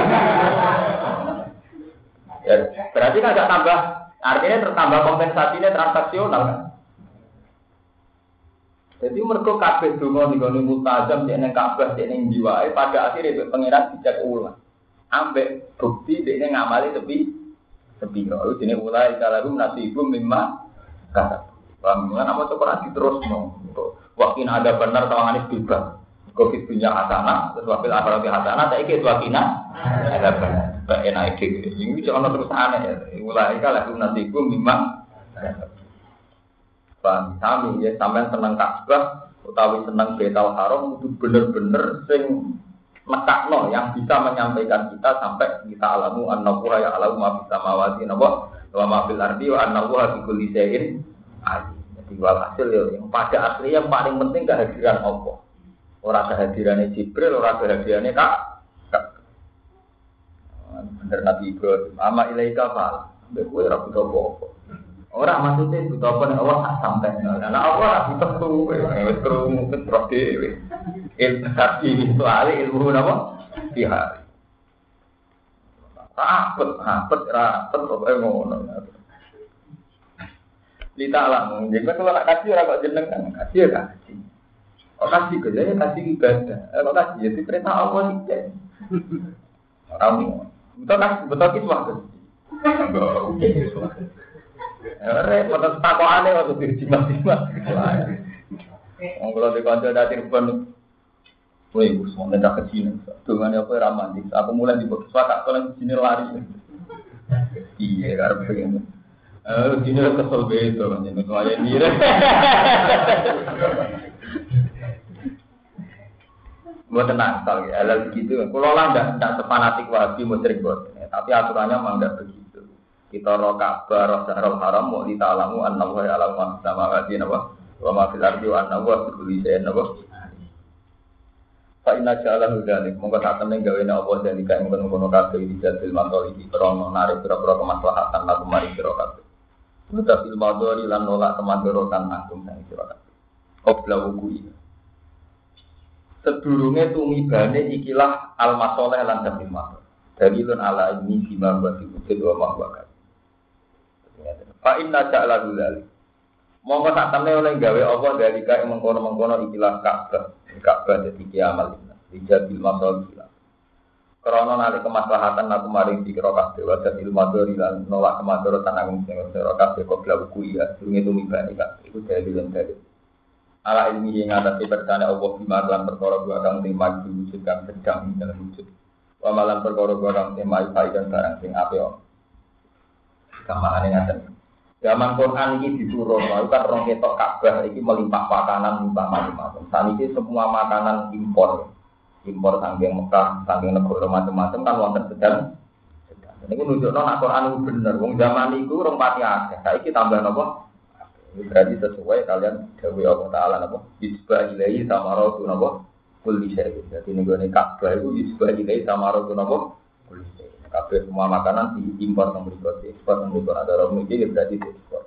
ya, berarti kan nggak tambah, artinya tertambah kompensasinya transaksional kan. Jadi mereka kabeh donga ning gone multazam cek ning Ka'bah cek ning jiwae pada akhirnya pengiran dijak ulang. Ambek bukti dia ngamali tepi tepi. Kalau ini mulai kalau nasi ibu memang kata paham nggak nama tuh Quran terus mau waktu ada benar tawangan itu bebas covid punya hatana wakil akhirat hatana tak ikut wakina ada benar enak itu ini jangan terus aneh ya. Mulai kalau nasi ibu memang. Paham kami ya sampai senang Ka'bah utawi senang betal haram itu bener-bener sing nekakno yang bisa menyampaikan kita sampai kita alamu annahu ya alamu ma fis samawati napa wa ma fil ardi wa annahu bi kulli shay'in Jadi walhasil ya yang pada asli yang paling penting kehadiran Allah. Orang kehadirannya Jibril, orang kehadirannya Kak. Bener Nabi Ibrahim, ama ilaika fal. Mbek kowe ora butuh apa-apa. Ora butuh apa nek Allah sampai. Nah Allah ora butuh tuh, wis krungu terus dhewe ilmu ilmu apa? Pihak. Rapet, rapet, rapet, apa yang ngono. Lita alam, jadi kalau nak kasih orang kok jeneng kan kasih ya kasih. Oh kasih kerja ya kasih ibadah. Eh, kalau kasih jadi perintah Allah sih. Orang betul kasih, betul kiswah kasih. Enggak, repot tak kok aneh waktu dirjimat-jimat. Wong kalau di kantor rupanya Woi, gue semua nggak kecil. Dengan apa ramah Aku mulai di bawah suaka, kalau di sini lari. Iya, karena pengen. Eh, sini kesel beto kan, jadi saya ini. Gue tenang, sekali. Hal begitu. Kalau lah nggak nggak sepanatik wahabi musyrik buat. Tapi aturannya memang nggak begitu. Kita roh kabar, roh syahrul haram, mau ditalamu, an-nawa ya alamu, sama hati, nawa. Wa ma fil ardi wa an-nawa, bikuli saya, nawa. Fa inna ja'ala hudalik mongko sak temen gawe nek apa jadi kae mungkin ngono kabeh iki jadil mantol iki krono narik pira-pira kemaslahatan lan mari sira kabeh. Muta fil madori lan nolak kemadorotan agung sang sira kabeh. Obla wuku Sedurunge tumibane ikilah al masoleh lan dapil mador. Dalilun ala ini bima wa diwujud wa mahwa Fa inna ja'ala hudalik Mongko sak temne oleh gawe apa dari kae mengkono-mengkono ikilah Ka'bah. Ka'bah dadi kiamal dijabil masal gila. Karena nanti kemaslahatan aku maring dikira kabeh wa dan ilmu dori lan nolak kemadharatan aku sing sira kabeh kok bla buku ya tumibane kabeh iku dalil lan dalil. Ala ilmi yang ada di percaya Allah bima lan perkara gua kang sing maju wujud sedang dalam wujud. Wa malan perkara gua kang sing mai dan barang sing apik. Kamane ngaten. Zaman Quran ini diturun, lalu kan orang ketok Ka'bah ini melimpah makanan, melimpah macam-macam. Saat ini semua makanan impor, impor sanggeng Mekah, sanggeng negara macam-macam kan wonten sedang. Ini menunjuk nona Quran itu bener. Wong zaman itu orang pati akeh. Kita tambah nopo. Berarti sesuai kalian Dewi Allah Taala nopo. Isbah ilahi sama roh nopo. Kuli saya. Jadi nih Ka'bah itu isbah ilahi sama roh nopo. Kuli Kabeh semua makanan diimpor yang berikut, ekspor yang berikut ada orang mungkin ya berarti diekspor.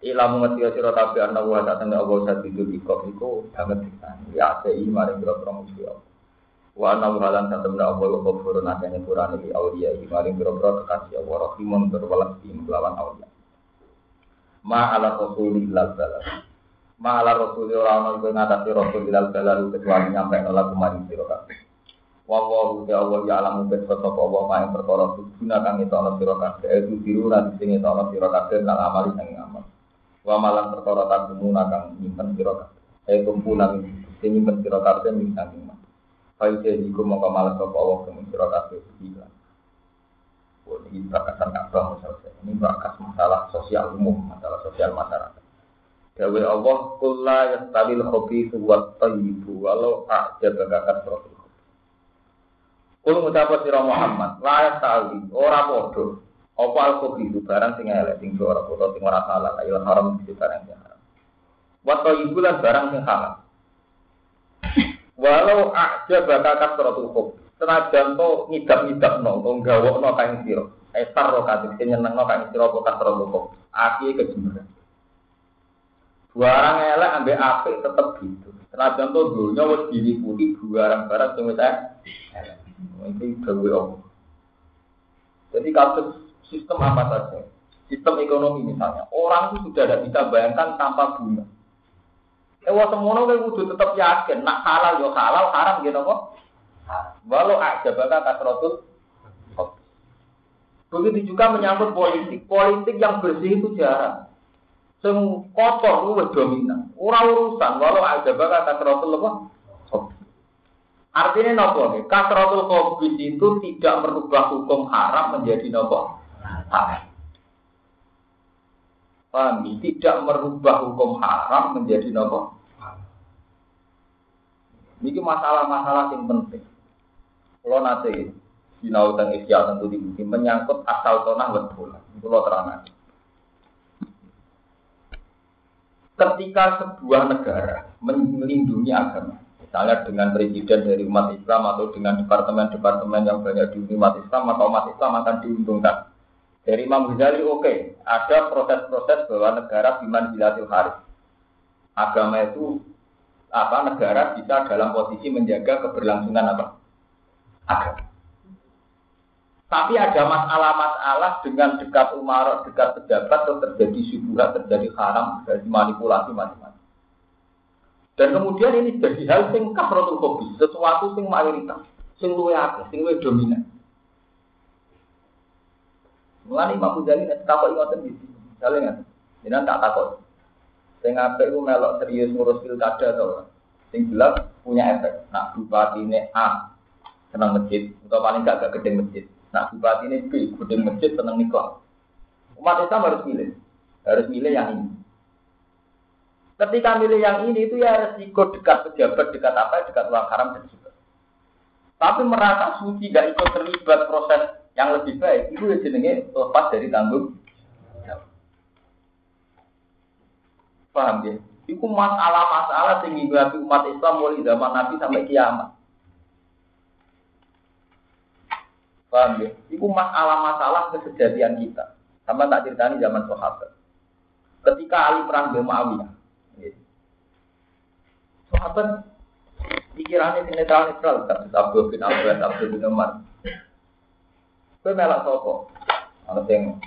Ilamu ngerti sira kabeh ana wa tak tengah Allah satu itu ikut iku banget kita. Ya sei mari promosi Allah. Wa ana halan tak tengah Allah wa ghafurun akene Quran iki aulia iki mari biro kekasih Allah rahimun berwalas di melawan aulia. Ma ala rasulillah sallallahu Ma ala rasulillah ora ana ing ngatasi rasulillah sallallahu kecuali nyampe nolak kemarin sira kabeh. Wawahu ya Allah ya alamu bet sapa Allah main perkara guna kang itu ana sira kabeh itu biru lan sing itu ana sira kabeh nang amal sing amal. Wa malan perkara tak guna kang nyimpen sira kabeh. Eh kumpulan sing nyimpen sira kabeh ning saking Fai jadi ku mau kemalas sapa Allah kemun sira kabeh Oh, ini bakasan Ka'bah misalnya. Ini bakas masalah sosial umum, masalah sosial masyarakat. Dawe Allah kulla yastawil khabithu wa thayyibu walau a'jaba kasratul Kul ngucap sira Muhammad, la yastawi ora padha apa al khabithu barang sing elek sing ora padha sing ora halal ayo haram sing barang sing haram. Wa thayyibu lan barang sing halal. Walau a'jaba kasratul khabith senajan to ngidap-ngidap no, to gawok no kain siro. Estar ro katik nyeneng no kain siro apa kasro loko. Aki kejemberan. Barang elek ambek apik tetep gitu. Senajan to dunya wis diliputi barang-barang sing wis. Ini gawe apa? Jadi kasus sistem apa saja, sistem ekonomi misalnya, orang itu sudah tidak bisa bayangkan tanpa bunga. Wah semono kayak kudu tetap yakin, nak halal yo halal, haram gitu kok. Walau aja bakal kasrotul Begitu juga menyangkut politik. Politik yang bersih itu jarang. Sing kotor itu dominan. Orang urusan walau aja bakal kasrotul apa? Artinya nopo nih, kasrotul covid itu tidak merubah hukum haram menjadi nopo. Paham? Tidak merubah hukum haram menjadi nopo. Ini masalah-masalah yang penting. Kalau nanti sinau dan tentu dibuat menyangkut asal tanah betul. Kalau terang Ketika sebuah negara melindungi agama, misalnya dengan presiden dari umat Islam atau dengan departemen-departemen yang banyak di umat Islam atau umat Islam akan diuntungkan. Dari Imam Ghazali oke, okay, ada proses-proses bahwa negara biman bilatil haris. Agama itu apa negara bisa dalam posisi menjaga keberlangsungan apa agama. Tapi ada masalah-masalah dengan dekat umar, dekat pejabat, terjadi syubuhat, terjadi haram, terjadi manipulasi macam-macam. Dan kemudian ini jadi hal hobi, sesuatu sing mayoritas, sing luwe akeh, sing luwe dominan. Mulane Imam Ghazali nek takok ngoten iki, misalnya ngaten. Jenengan tak takut. Sing apik melok serius ngurus pilkada to. Sing jelas punya efek. Nak ini A senang masjid, atau paling gak gak gedeng masjid. Nah bupati ini B, gedeng masjid senang nikah. Umat Islam harus milih, harus milih yang ini. Ketika milih yang ini itu ya resiko dekat pejabat, dekat apa, dekat uang haram dan juga. Tapi merasa suci gak ikut terlibat proses yang lebih baik, itu ya jenenge lepas dari tanggung. Paham ya? Itu masalah-masalah tinggi umat Islam mulai zaman Nabi sampai kiamat. Paham ya? Itu masalah-masalah kesejatian kita. Sama tak ceritani zaman sahabat. Ketika Ali perang dengan Muawiyah. Ya. Sahabat pikirannya si netral netral kasus Abdul bin Abbas, Abdul bin Umar. Kue melak sopo. Kalau yang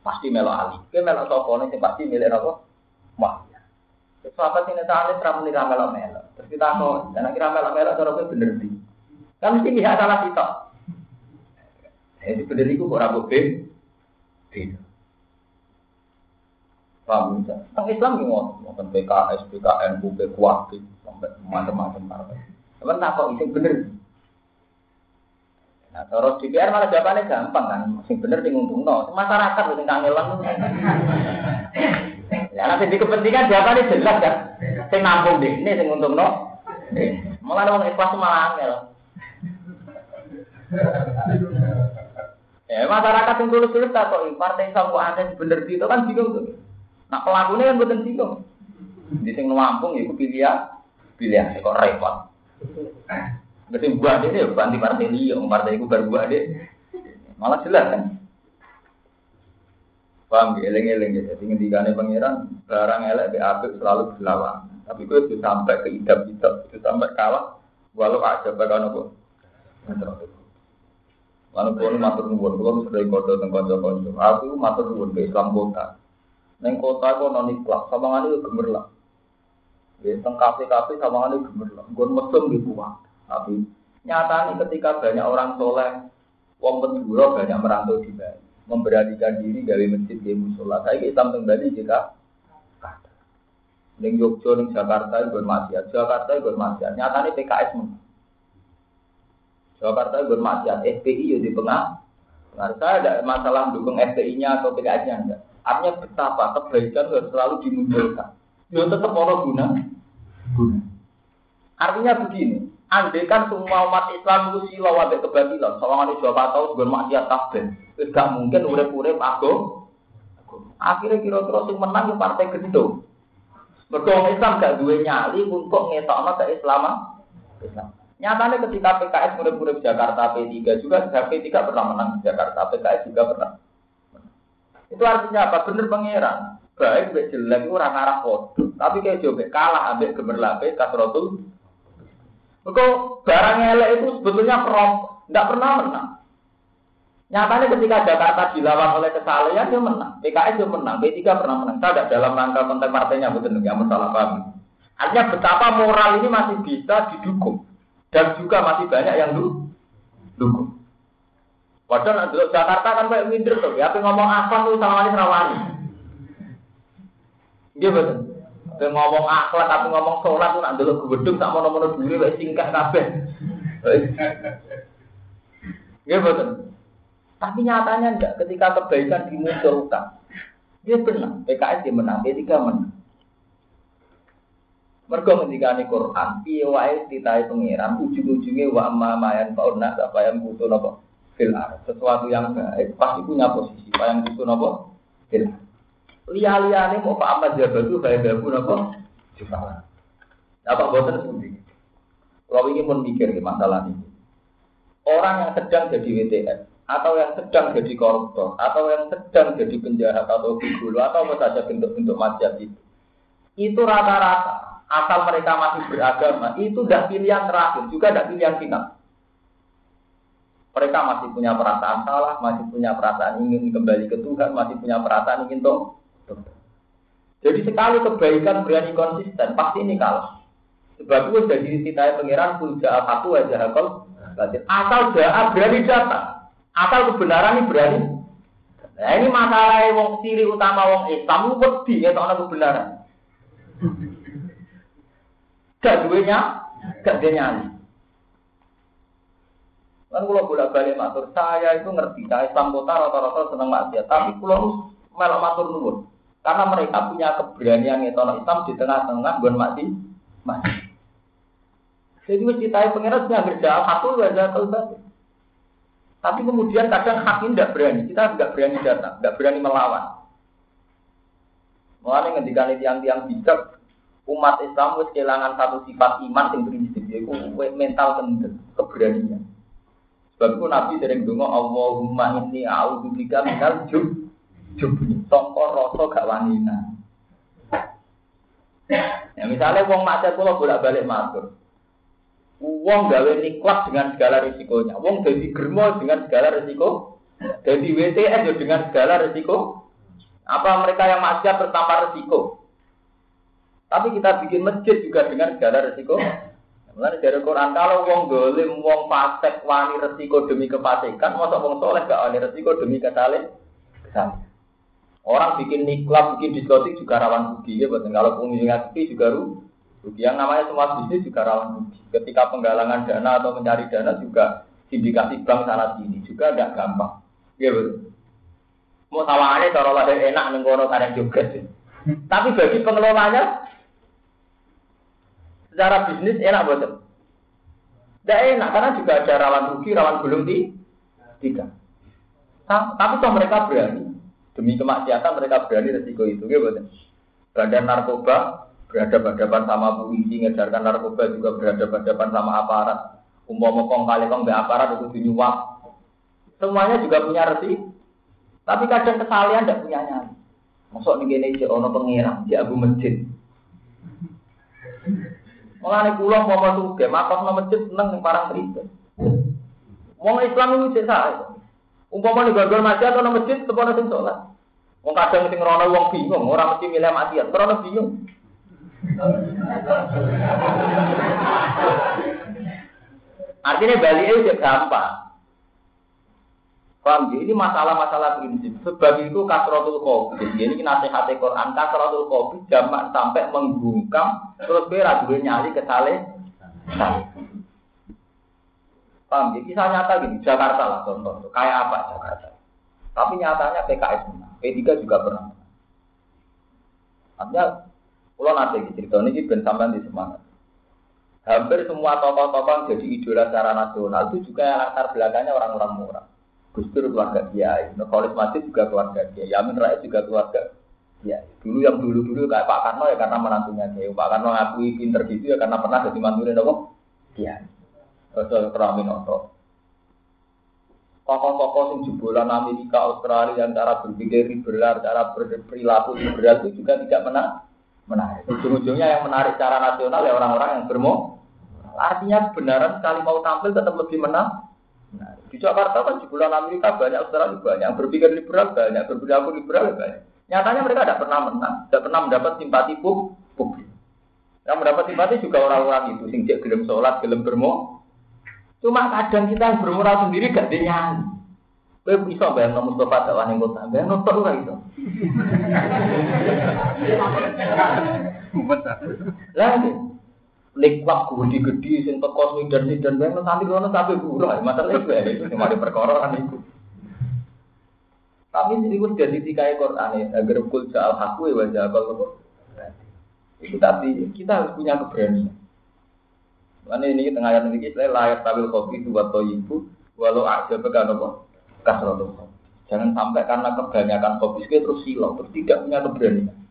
pasti melak Ali. Kue melak sopo nih pasti milik apa? Muawiyah. Sahabat si netral netral muni melak melak. Terus kita kok, dan akhirnya melak melak cara kue bener di. Kan lihat salah kita. Jadi bener itu kok rabu B, beda. Paham bisa? Islam gimana? Tentang PKS, PKN, UB, kuat, sampai macam-macam partai. Tapi tak kok itu bener. Nah, terus DPR malah jawabannya gampang kan, masih bener di untung no. Masyarakat itu kangelan. Ya nanti di kepentingan jawabannya jelas kan. Sing nampung deh, ini sing untung no. Malah orang ikhlas malah angel. Ya, masyarakat yang tulus tulus tak kok partai kok ada bener itu kan bingung tuh. Nah pelakunya kan bukan bingung. Di sing Lampung ya pilihan pilihan kok repot. Berarti buat deh ya ganti partai dia, partai itu baru buat deh. Malah jelas kan. Paham ya, eleng-eleng ya. Jadi ngendikane pangeran barang elek BAP selalu berlawan. Tapi itu itu sampai ke idap-idap, itu sampai kalah. Walau aja bakal nopo. Lalu kalau matur nuwun, kalau sering kode tentang kanca Aku matur nuwun ke Islam kota. Neng kota non ikhlas, sama ngani gemerlap. Ya, teng kafe-kafe sama ngani gemerlap. Gue mesum di rumah. Tapi nyata nih ketika banyak orang soleh, wong penduduk banyak merantau di Bali, memberanikan diri gawe masjid di musola. Kayak Islam teng Bali jika Neng Yogyakarta, neng Jakarta, gue maksiat. Jakarta, gue maksiat. Nyata nih PKS menang. Jakarta bermaksiat, FPI ya di pengah. Nah, saya ada masalah dukung FPI-nya atau PKS-nya enggak. Artinya betapa kebaikan harus selalu dimunculkan. Ya tetap orang guna. Guna. Artinya begini, andai kan semua umat Islam itu silau ada kebatilan, soalnya di Jawa tahu bermaksiat kabeh. Tidak mungkin urep-urep aku. Akhirnya kira-kira sing menang ya partai gendong. Mergo Islam gak duwe nyali untuk ngetokno keislaman. Islam. Nyatanya ketika PKS murid-murid Jakarta P3 juga, P3 pernah menang di Jakarta, PKS juga pernah. Itu artinya apa? Bener pangeran. Baik, baik jelek orang arah kodoh. Tapi kayak coba kalah ambil gemerlape kasrotul. Kok barang elek itu sebetulnya prom, tidak pernah menang. Nyatanya ketika Jakarta dilawan oleh kesalahan dia menang. PKS dia menang, P3 pernah menang. Saya dalam rangka konten partainya betul nggak masalah paham. Artinya betapa moral ini masih bisa didukung. Dan juga masih banyak yang dukung. Padahal nanti Jakarta kan kayak minder tuh. Ya, ngomong apa tuh sama ini rawani. Iya betul. Tapi ngomong akhlak, tapi ngomong sholat tuh nanti dulu gedung sama nomor dulu, kayak singkat kabeh. Iya betul. Tapi nyatanya enggak ketika kebaikan dimunculkan. Dia benar, PKS dia menang, P3 menang. Mergo ngendikane Quran, piye wae titahe pangeran ujung-ujunge wa amma mayan fauna apa yang butuh napa fil Sesuatu yang baik pasti punya posisi, apa yang butuh napa fil Liya-liyane mau Pak Ahmad Jabatu bae babu napa Jufala. Apa boten pundi? Kalau ingin pun mikir masalah ini. Orang yang sedang jadi WTF, atau yang sedang jadi koruptor, atau yang sedang jadi penjahat atau gigolo, atau apa saja bentuk-bentuk maksiat itu, itu rata-rata asal mereka masih beragama, itu tidak pilihan terakhir, juga tidak pilihan final. Mereka masih punya perasaan salah, masih punya perasaan ingin kembali ke Tuhan, masih punya perasaan ingin toh. Jadi sekali kebaikan berani konsisten, pasti ini kalah. Sebab itu jadi cita pengiran puja satu aja hakol. Asal jahat berani datang, asal kebenaran ini berani. Nah ini masalah wong ciri utama wong Islam, wedi ya kebenaran. Gak duenya, gak dia. Kan kalau bolak balik matur, saya itu ngerti, saya Islam kota rata-rata seneng maksiat, tapi kalau melok matur nuwun. Karena mereka punya keberanian itu Islam di tengah-tengah bukan mati, mati. Jadi tahu pengirat sudah kerja satu wajah tahu Tapi kemudian kadang hakim tidak berani, kita tidak berani datang, tidak berani melawan. Mulanya ngendikan tiang-tiang bijak, umat Islam wis kehilangan satu sifat iman yang prinsip yaitu mental kendel keberanian. Sebab itu Nabi sering dengar Allahumma inni a'udzubika minal jub jubni sangka rasa gak wanina. Ya misalnya wong maksiat kula bolak-balik matur. Wong gawe niklat dengan segala risikonya. Wong jadi germo dengan segala risiko. Jadi WTS dengan segala risiko. Apa mereka yang maksiat bertambah risiko? Tapi kita bikin masjid juga dengan segala resiko. Mulai dari Quran kalau wong dolim, wong fasik, wani resiko demi kefasikan, masa wong soleh gak wani resiko demi kesalahan. Orang bikin niklab, bikin diskotik juga rawan rugi ya, betul. Kalau pengunjung rugi juga rugi. Yang namanya semua bisnis juga rawan rugi. Ketika penggalangan dana atau mencari dana juga sindikasi bank sana sini juga tidak gampang. Ya betul. Mau sawangannya cara lahir enak nengkono karena juga sih. Tapi bagi pengelolanya Secara bisnis enak betul. Tidak enak karena juga ada rawan rugi, rawan gulung di tiga. Tapi toh mereka berani demi kemaksiatan mereka berani resiko itu, gitu betul. Badan narkoba berhadapan-hadapan sama polisi, ngejarkan narkoba juga berhadapan-hadapan sama aparat. Umpama kong kali kong be aparat itu dinyuap. Semuanya juga punya resiko. Tapi kadang kesalahan tidak punya nyali. Masuk nih gini, ono pengirang, di abu masjid. Mulane kula mau suge, makos nang masjid seneng ning parang pribadi. Wong Islam itu cek sae. Umpama ning gondol masjid atau nang masjid tepono sing salat. Wong kadang sing rono wong bingung, ora mesti milih maksiat, rono bingung. Artinya balik itu gampang. Paham ya? Ini masalah-masalah prinsip. Sebab itu kasrotul kopi. Ini nasihat Quran. Kasrotul kopi jamak sampai menggungkam. Terus berat gue nyali ke sale. Paham ya? Kisah nyata gini, Jakarta lah contoh. Kayak apa Jakarta? Tapi nyatanya PKS menang. P3 juga pernah. Artinya, kalau nanti cerita ini ben sampean di semangat. Hampir semua tokoh-tokoh jadi idola secara nasional itu juga yang latar belakangnya orang-orang murah. Gus Dur keluarga Kiai, Nurholis Masjid juga keluarga Kiai, Yamin Rais juga keluarga Kiai. Dulu yang dulu-dulu kayak Pak Karno ya karena menantunya Kiai. Pak Karno ngakui pinter gitu ya karena pernah jadi mantunya nopo Kiai. Terus Ramin Oto. Tokoh-tokoh yang jebolan Amerika, Australia cara berpikir liberal, cara berperilaku liberal itu juga tidak menang menarik. Ujung-ujungnya yang menarik secara nasional ya orang-orang yang bermo. Artinya benaran sekali mau tampil tetap lebih menang. Nah, di Jakarta kan jebolan Amerika banyak, Australia banyak, yang berpikir liberal banyak, berperilaku liberal banyak. Nyatanya mereka tidak pernah menang, tidak pernah mendapat simpati publik. Yang mendapat simpati juga orang-orang itu, sing cek gelem sholat, gelem bermo. Cuma kadang kita yang bermoral sendiri gak dinyanyi. Kowe bisa bayang nomor Mustafa dakwah ning kota, bayang nonton ora iso. Lah nikmat gede-gede sing teko dan dan bayang nanti kono sampai buruh, masalah itu ya itu cuma di perkara kan itu. Tapi ini gue jadi tikai Quran agar kul soal hakku ya wajah kalau itu tapi kita harus punya keberanian. Karena ini tengah ayat ini kita layak tabil kopi itu buat ibu, walau aja pegang apa kasrotul Jangan sampai karena kebanyakan kopi terus silau, terus tidak punya keberanian.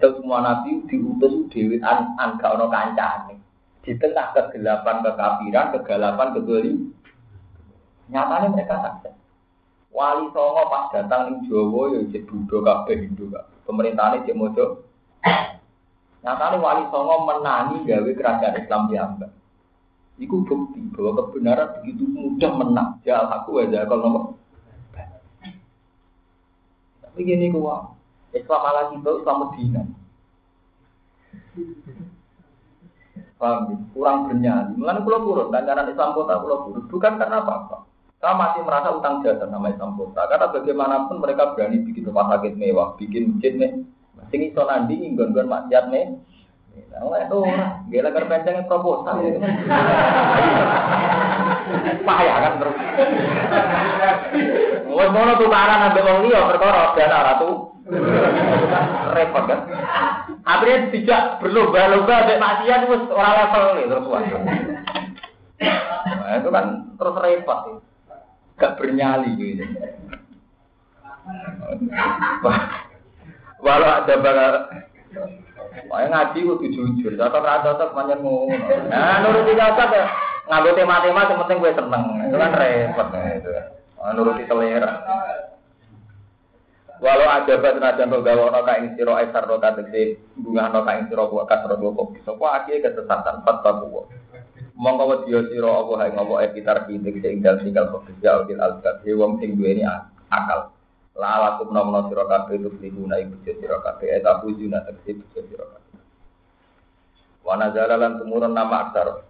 Padahal semua nabi diutus dewi an an gak ono kancane. Di tengah kegelapan kekafiran, kegelapan kegeli. Nyatanya mereka sukses. Wali Songo pas datang di Jawa ya jadi Buddha kabeh Hindu kabeh. Pemerintahnya cek mojo. Nyatanya Wali Songo menangi gawe kerajaan Islam diambil. Iku bukti bahwa kebenaran begitu mudah menang. Ya aku aja kalau nomor. Tapi gini gua, Islam ala kita Islam Medina. Paham ya? Kurang bernyali. Mengenai pulau buruk, dan Islam kota pulau buruk. Bukan karena apa-apa. Saya masih merasa utang jasa sama Islam kota. Karena bagaimanapun mereka berani bikin rumah sakit mewah, bikin masjid nih. Sing iso nandingi gon-gon maksiat nih. Nah, itu gila kan pencengnya proposal. Payah kan terus. Wes mono tukaran ambek wong liya perkara dana ratu. Repot kan. Akhirnya tidak berlomba-lomba ambek maksiat wis ora level nih terus wah. Nah, itu kan terus repot. Gak bernyali gitu. Walau ada bakal Wah ngaji kudu jujur, cocok ra cocok pancen ngono. Nah nuruti cocok ya nganggo tema-tema yang penting gue seneng. Itu kan repot nah, itu. Nuruti selera. Walau ada najan to gawa ana kaing sira esar to tegese bunga ana kaing sira wa kasro kok sapa akeh kesesatan fatwa wa. Monggo wedya sira apa hae ngopo e pitar pitik sing dal tinggal kok ya al alqab wong sing duweni akal. La lakum nomno sira kabeh itu lihuna ibu sira kabeh eta bujuna tegese ibu sira kabeh. Wa nazala lan tumurun nama aksar.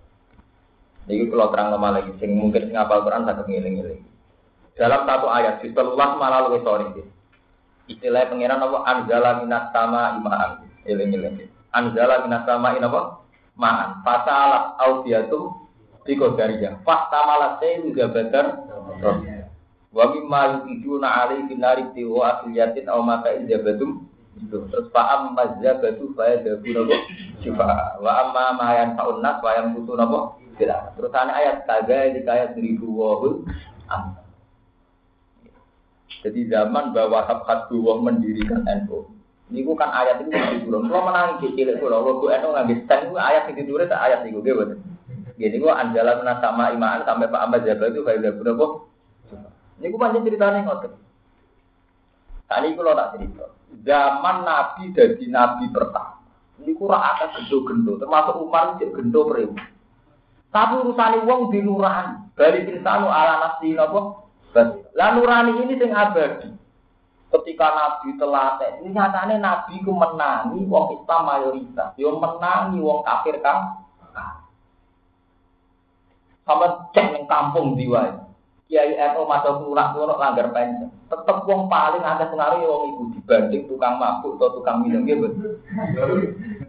Ini kalau terang lagi, sing mungkin sing apal Quran tak ngiling-ngiling. Dalam satu ayat, di selulah malah lebih sorry. Istilah pengiran apa? Anzala minas sama imaan. Iling-iling. Anzala minas sama ini apa? Ma'an. Fasalah audiatu bikodariyah. Fahtamalah sayu gabadar. Wa mimma yukiduna alaihi nari tiwa asliyatin au maka ijabatum Terus fa'am mazabatu faya dabu nabo syifa. Wa amma ma yang fa'un nas wa nabo tidak. Terus ana ayat kaga di ayat seribu wahul Jadi zaman bahwa hak wah mendirikan NU. Ini kan ayat itu di turun. Kalau menangi kecil itu, kalau gue NU nggak stand itu ayat itu turun, ayat itu gue betul. Jadi gue anjalan sama iman sampai Pak Ahmad Jabal itu udah berapa? Ini gue panjang ceritanya ngotot. Tadi kalau tak cerita, zaman Nabi jadi Nabi pertama. Ini kurang ada gendo-gendo, termasuk Umar cek gendo peribu. Tapi urusan uang di nurani, dari insanu ala nafsi napa? Lah nurani ini sing abadi. Ketika Nabi telah ini nyatanya Nabi ku menangi wong Islam mayoritas, yo menangi wong kafir kan. Sama cek yang kampung diwai. Kiai NU masuk lunak lunak langgar pensiun. Tetep wong paling ada pengaruh wong ibu dibanding tukang mabuk atau tukang minum gitu.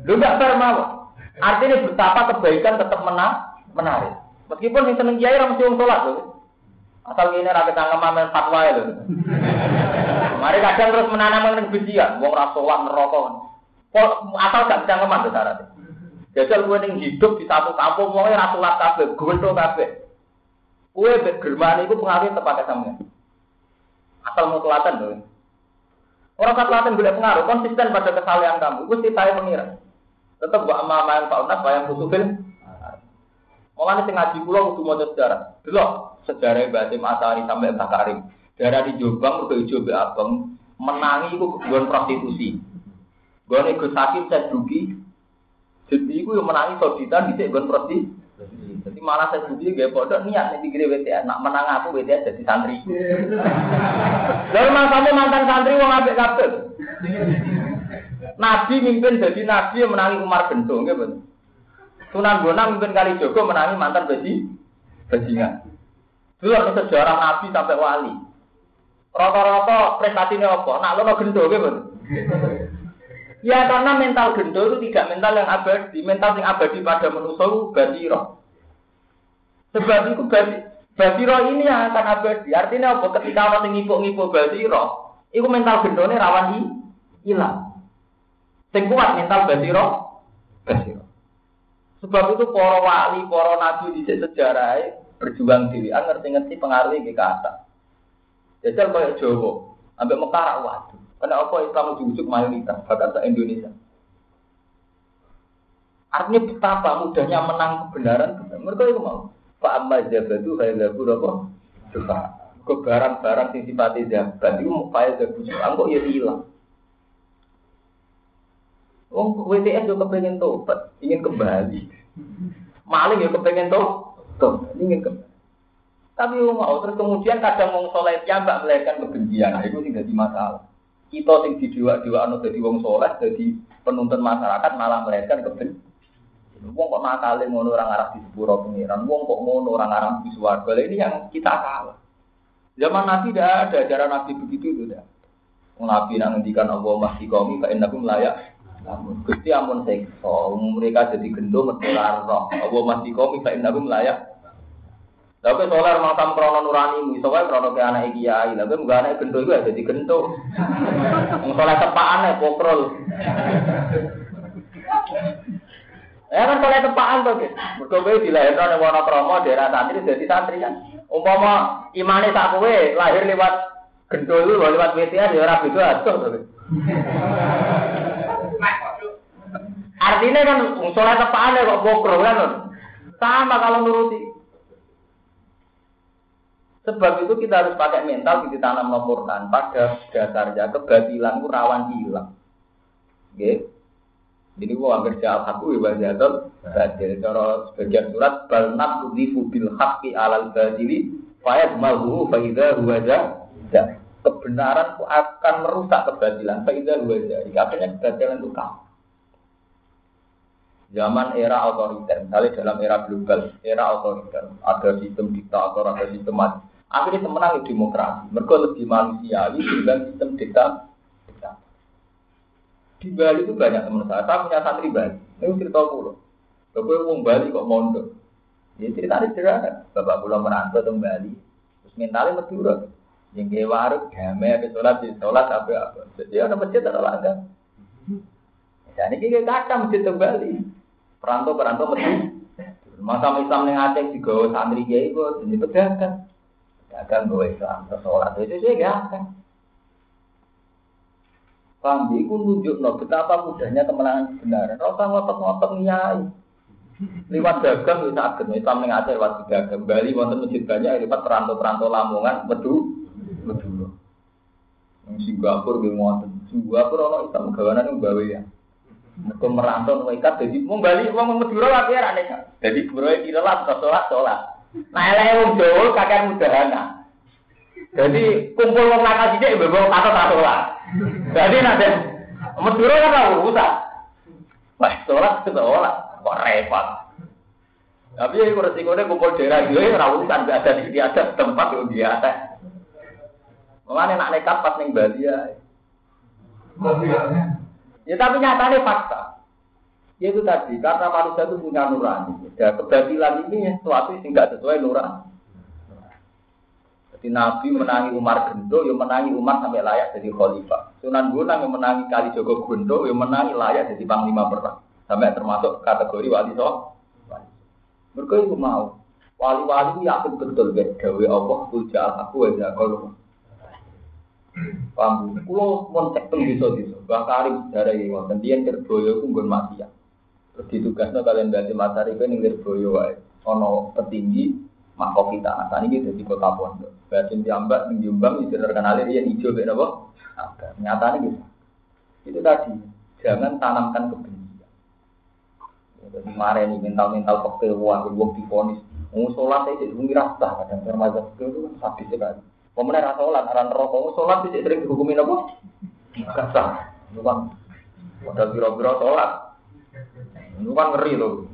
Lu nggak fair mau. Artinya betapa kebaikan tetap menang, menarik. Meskipun yang seneng kiai mesti wong sholat loh. Asal gini rakyat tangga mamen fatwa itu. Mari kadang terus menanam kebencian, wong rasulan neraka. Asal gak bisa ngeman tuh syaratnya. Jajal gue ning hidup di satu kampung, mau rasulat kafe, gue tuh kafe. Gue bergerman itu pengaruh tepat sama. Asal mau telaten tuh. Orang kat telaten boleh pengaruh, konsisten pada kesalahan kamu. Gue sih saya mengira. Tetap buat ama ama yang pak unas, bayang kutubin. Mulane sing ngaji kula kudu maca sejarah. Delok sejarah Basim Asari sampai Mbah Karim. Daerah di Jombang ijo be abang menangi iku nggon prostitusi. Gone Gus Hakim saya dugi. Jadi iku yang menangi sodita di nggon prostitusi. Jadi malah saya dugi gak bodoh niat nih pikir WTA. Nak menang aku WTA jadi santri. Lalu kamu mantan santri wong apik kabeh. Nabi mimpin jadi nabi yang menangi Umar Gento, nggih betul. Sunan Bonang mimpin kali Joko menangi mantan besi bajingan. Dulu ada sejarah Nabi sampai wali. Rata-rata prestasinya apa? Nak lo gendo gitu. Ya karena mental gendo itu tidak mental yang abadi, mental yang abadi pada manusia itu basiro. Sebab itu basi, basiro ini yang akan abadi. Artinya apa? Ketika orang ngipuk-ngipuk basiro, itu mental gendone rawan hilang. Sing kuat mental basiro, basiro. Sebab itu para wali, para nabi di sejarah berjuang diri, ngerti-ngerti pengaruhnya ke kata. Jajal kayak Jawa, sampai Mekah waduh. Karena apa Islam diwujud mayoritas, bahkan se Indonesia. Artinya betapa mudahnya menang kebenaran. Mereka itu mau. Pak Amma Jabatu Khailabu apa? Suka. Ke barang-barang yang sifatnya jabat itu mau kaya jabat. Angkok ya hilang. Wong WTS juga kepengen tobat, ingin kembali. Maling ya kepengen tobat, ingin kembali. Tapi mau terus kemudian kadang wong soleh mbak melahirkan kebencian, nah, itu tidak di masalah. Kita sing dua dua anu jadi wong soleh, jadi penuntun masyarakat malah melahirkan kebencian. Wong kok nakale ngono orang arah di sepuro pengiran, wong kok ngono orang arah di suarga. Ini yang kita salah. Zaman Nabi tidak ada cara Nabi begitu itu tidak. Nabi nang ngendikan Allah masih kami, fa innakum layak namun Gusti amun sekso, mereka jadi gendong metular roh. Apa masih komi pak indah layak. Tapi solar makam krono nurani, misalnya krono ke anak kiai, tapi nggak anak gendong juga jadi gendong. Soalnya tepaan ya pokrol. Ya kan soalnya tepaan tuh, berkobe dilahirkan oleh warna kromo daerah santri jadi santri kan. Umpama imane tak kue lahir lewat gendol lu lewat WTA ya ora beda atuh. Artinya kan soleh tepaan kok bokro kan. Sama kalau nuruti. Sebab itu kita harus pakai mental kita tanam no Quran. Pada dasarnya kebatilan itu rawan hilang. Oke. Jadi gua jawab aku ya jatuh. Jadi cara sebagian surat bal nafudhifu bil haqqi alal badili fayad mahu faida huwa Kebenaran itu akan merusak kebatilan. Faida huwa Akhirnya kebatilan itu kamu zaman era otoriter, misalnya dalam era global, era otoriter, ada sistem diktator, ada sistem. Akhirnya temenang demokrasi. Mereka lebih manusiawi dengan sistem diktator. Di Bali itu banyak teman saya. Saya punya santri Bali. Ini cerita pulau. Bapak mau Bali kok mondok. Ya cerita sederhana. Bapak pulau merantau ke Bali. Terus mentalnya Madura. Yang kayak warung, damai, ada sholat, di sholat, apa apa. Jadi ada masjid, ada langgar. Jadi ini kayak kata masjid ke Bali. Perantau-perantau mesti. Masa Islam yang Aceh juga santri kiai itu jadi pedagang. Pedagang gue Islam sholat itu sih akan. Paham, itu nunjuk no, betapa mudahnya kemenangan kebenaran. Rasa ngotot-ngotot nyai. Lewat dagang bisa agak, Islam yang Aceh lewat dagang. Bali wonten masjid banyak lewat perantau-perantau Lamongan, Medu, Medu. Singapura gue wonten. Singapura ono Islam gawanan yang bawa ya. Mereka merantau ikat jadi mau balik mau Madura wae ra nek. Jadi bro iki lah sholat sholat. Nah eleke wong Jawa kakek mudahana. Jadi kumpul wong nakal sithik mbok kata tak sholat. Jadi nanti Madura kan ora usah. Wah sholat sholat kok repot. Tapi ya itu resikonya kumpul daerah gue ora urusan gak ada di ada tempat yang biasa. Mulane nak nekat pas ning Bali ya. Ya tapi nyatanya fakta. Ya itu tadi, karena manusia itu punya nurani. Ya, kebatilan ini sesuatu yang tidak sesuai nurani. Jadi Nabi menangi Umar Gendo, yang menangi Umar sampai layak jadi khalifah. Sunan Gunung yang menangi Kali Jogo Gendo, yang menangi layak jadi panglima perang. Sampai termasuk kategori wali soh. Mereka itu mau. Wali-wali yakin betul gawe Allah puja aku aja kalau Paham? Kulo mon cek teng desa-desa. Bang Karim sejarah iki wonten diyen Lirboyo ku nggon maksiat. Terus ditugasno kalian berarti materi kan ning Lirboyo wae. Ana petinggi mako kita. Saat ini jadi kota pondok. Berarti diambak ning Jombang itu terkenal hijau mek napa? Nyatanya gitu. Itu tadi. Jangan tanamkan kebencian. Jadi kemarin mental-mental wah, wong difonis Mau jadi mengira sah kadang termazhab itu kan sadis sekali. Pemenang rasa sholat, aran rokok, mau sholat sih sering dihukumin apa? Gak sah. Itu kan, modal biro-biro sholat. Itu kan ngeri loh.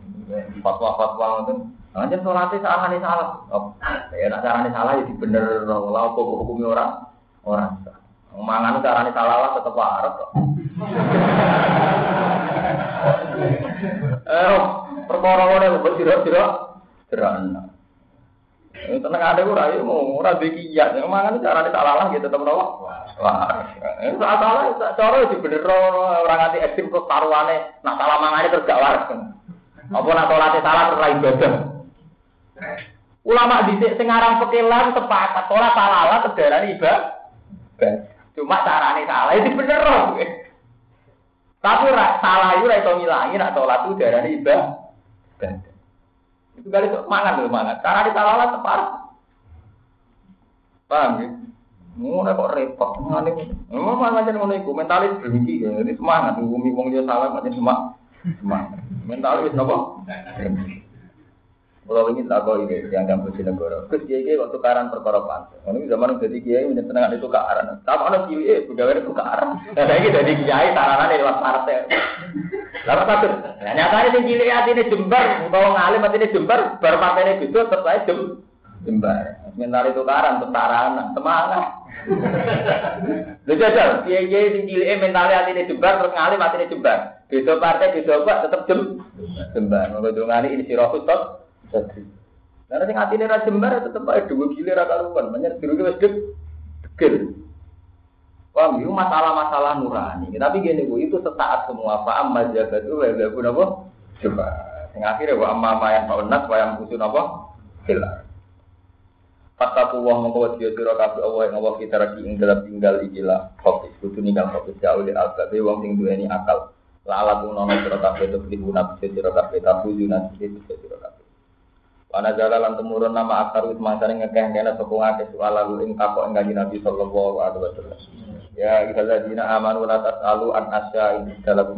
Fatwa-fatwa itu. Anjir sholatnya nih salah. Oh, ya nak caranya salah ya bener lah apa hukumi orang orang. Mangan caranya salah lah tetap waras kok. Eh, perkara ngene kok sira-sira Sederhana. Ini tenang ada ora ya mau ora bekiat. Mangan carane salah lah gitu tetep nopo. Wah. Ini salah cara di bener orang nganti ekstrim terus taruhane nak salah mangane terus gak waras. Apa nak salate salah terus ra ibadah. Ulama dhisik sing aran pekelan sepakat ora salah lah terdarani ibadah. Cuma carane salah itu bener Tapi salah itu ra iso nak salat itu darani ibadah. Kali itu mangan loh mangan. Karena di talalah tepat. Paham ya? Ngono kok repot. Ngene. Ngono macam ngono iku mentalis bermiki ya. Jadi semangat ngumi wong dia salah macam semangat. Semangat. Mentalis napa? Kalau ini kau ini yang kampus di negara. Terus kiai kiai waktu karan perkara pantai. Ini zaman jadi kiai ini tenang itu karan. Tapi ada kiai pegawai itu karan. Dan ini jadi kiai taranan di luar partai. Lalu satu. Nah, nyatanya sing cilik hati ini jembar, kalau ngalim hati ini jembar, baru partai ini gitu, tetap jem jembar. Sementara itu karan, tentara semangat. Lu jajal, kiai kiai sing cilik mentalnya hati ini jembar, terus ngalim hati ini jembar. Beda partai, beda apa, tetap jem jembar. Mau ngali ini si rohut tot. Jadi, karena sing hati ini jembar, tetap aja dua gila raka lupan. Banyak biru wis degil. Paham itu masalah-masalah nurani. Tapi gini bu, itu sesaat semua. Paham majalah itu ya pun apa? Coba. Yang akhirnya wa amma ma yang maunas wa yang usun apa? Hilang. Fattaku wa mongko dia sira kabeh Allah yang Allah kita lagi ing dalam tinggal ikilah fokus kudu ninggal fokus jauh di albabe wong sing duweni akal. Lalat nono sira kabeh itu beli sira kabeh tabu yunat itu sira kabeh. Wana jala lan temurun nama akar wis mangsane ngekeh kene sapa ngake soal lalu ing takok ing kanjeng Nabi sallallahu alaihi wasallam. Ya dina amanu la tasalu an asya ing dalam.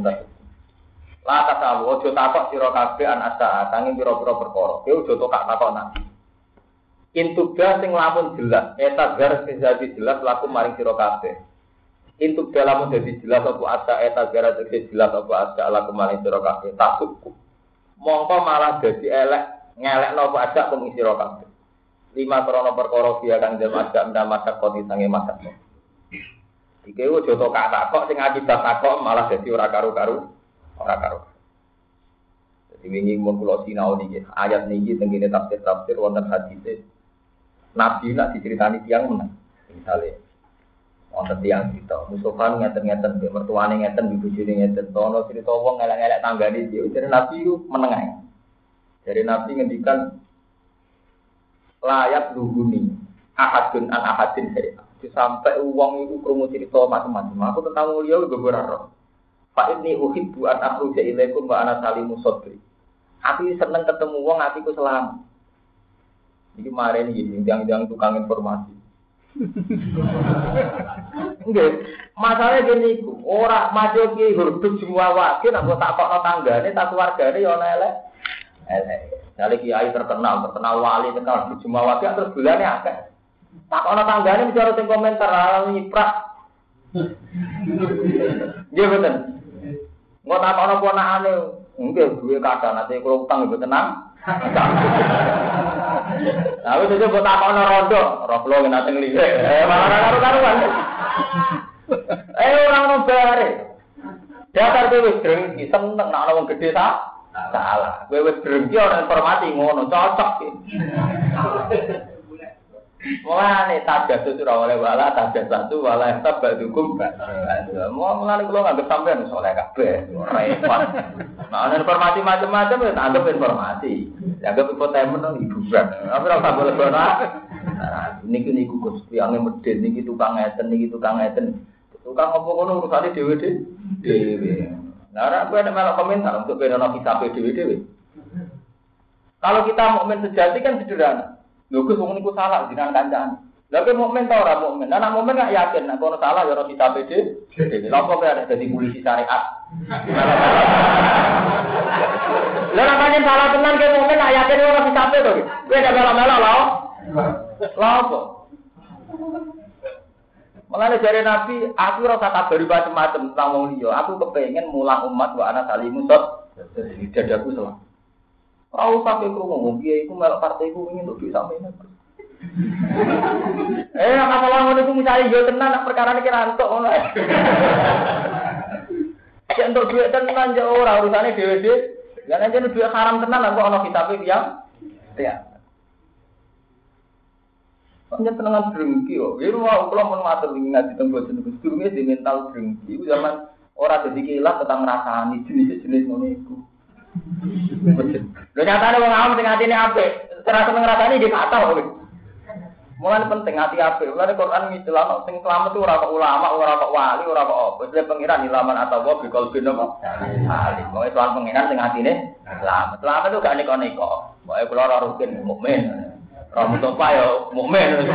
La tasalu ojo takok sira kabeh an asya sanging pira-pira perkara. Kowe ojo takok takok nabi. Intuga sing lamun jelas, eta gar sing jadi jelas laku maring sira kabeh. Intuk lamun dadi jelas apa asya eta gar sing jelas apa asya laku maring sira kabeh. Takut. Mongko malah dadi elek ngelek nopo asya pun isi kabeh. Lima krono perkara dia kang dem asya ndak masak koti sange masak. Iki wo joto kak takok sing akibat takok malah dadi ora karu-karu, ora karu. Jadi wingi mun kula sinau niki ayat niki teng kene tafsir-tafsir wonten hadis Nabi nak diceritani tiang menang. Misalnya wonten tiang cerita, Mustafa ngeten-ngeten, mertuane ngeten, bojone ngeten, tono cerita wong ngelak-ngelak tanggane. Jadi Nabi itu menengah. Jadi Nabi ngendikan layak luhuni ahadun an ahadin saya sampai uang itu krungu cerita macam-macam. Aku tentang mulia beberapa roh. Pak ini uhib buat aku jadi ilaikum wa anak salimu sodri. Aku seneng ketemu uang, aku selamat. Jadi kemarin ini, yang-yang tukang informasi. Enggak, masalahnya gini, orang maju ki huruf semua wakil, aku tak kok tanggane, tak keluargane ya elek. Elek. Jadi kiai terkenal, terkenal wali, terkenal semua wakil, terus bulannya akeh. Tak ana tanggane bicara sing komentar ala nyiprak. Nggih mboten. Engko tak ana ponakane, nggih duwe kadang nanti kula utang ibu tenang. Nah, wis aja mbok takokno rondo, roh kula nate nglirik. Eh, malah karo karuan. Eh, ora ono bare. Dasar kowe drengki, seneng nek ana wong gedhe ta? Salah. Kowe wis drengki ora informasi ngono, cocok iki. Mulane tajat itu ora oleh wala tajat satu wala tabak dukum. Mau mulane kula nganggep sampean soleh kabeh, repot. Nah, ana informasi macam-macam ya anggap informasi. Anggap infotainment nang hiburan. Tapi ora usah boleh Nah, niki niku Gus, yang medhit niki tukang ngeten niki tukang ngeten. Tukang apa ngono urusane dhewe dhewe. Nah, kowe ada malah komentar untuk benono kitab dhewe dhewe. Kalau kita mukmin sejati kan sederhana. Lho Gus wong niku salah jinan kancane. Lah kowe mukmin ta ora mukmin? Nah, mukmin gak yakin nek kono salah ya ora kita pede. Lha kok ada dadi polisi syariat. Lah nek salah tenan kowe mukmin gak yakin ora kita to. Kowe nek melo-melo lho. Lha apa? Mulane jare Nabi, aku ora usah kabari macam-macam tentang wong liya. Aku kepengen mulang umat wa ana salimu sot. Dadaku selamat. Ora usah kowe krungu wong piye iku melok partai iku ingin untuk sampeyan. Eh, masalah ngono iku misale yo tenan perkara iki ra entuk ngono. Cek entuk tenan yo ora urusane dhewe-dhewe. Ya nek jenenge duit haram tenan kok ana kitabe yang ya. Panjang tenangan drengki yo. Ya rumah kula mun matur ngaji teng boten sedurunge di mental drengki. Zaman ora dadi kilat tetang ngrasani jenis-jenis ngono iku. Lho nyatane wong awam sing atine apik, ora seneng rasane nggih kata kok. Mulane penting hati apik. Mulane Quran ngijelano sing selamat itu ora kok ulama, ora kok wali, ora kok apa. Wis pengiran ilaman atau wa bikol bin apa? Ali. Mau soal pengiran sing atine selamat. Selamat itu gak neko-neko. Pokoke kula ora rutin mukmin. Ora mutopa yo mukmin.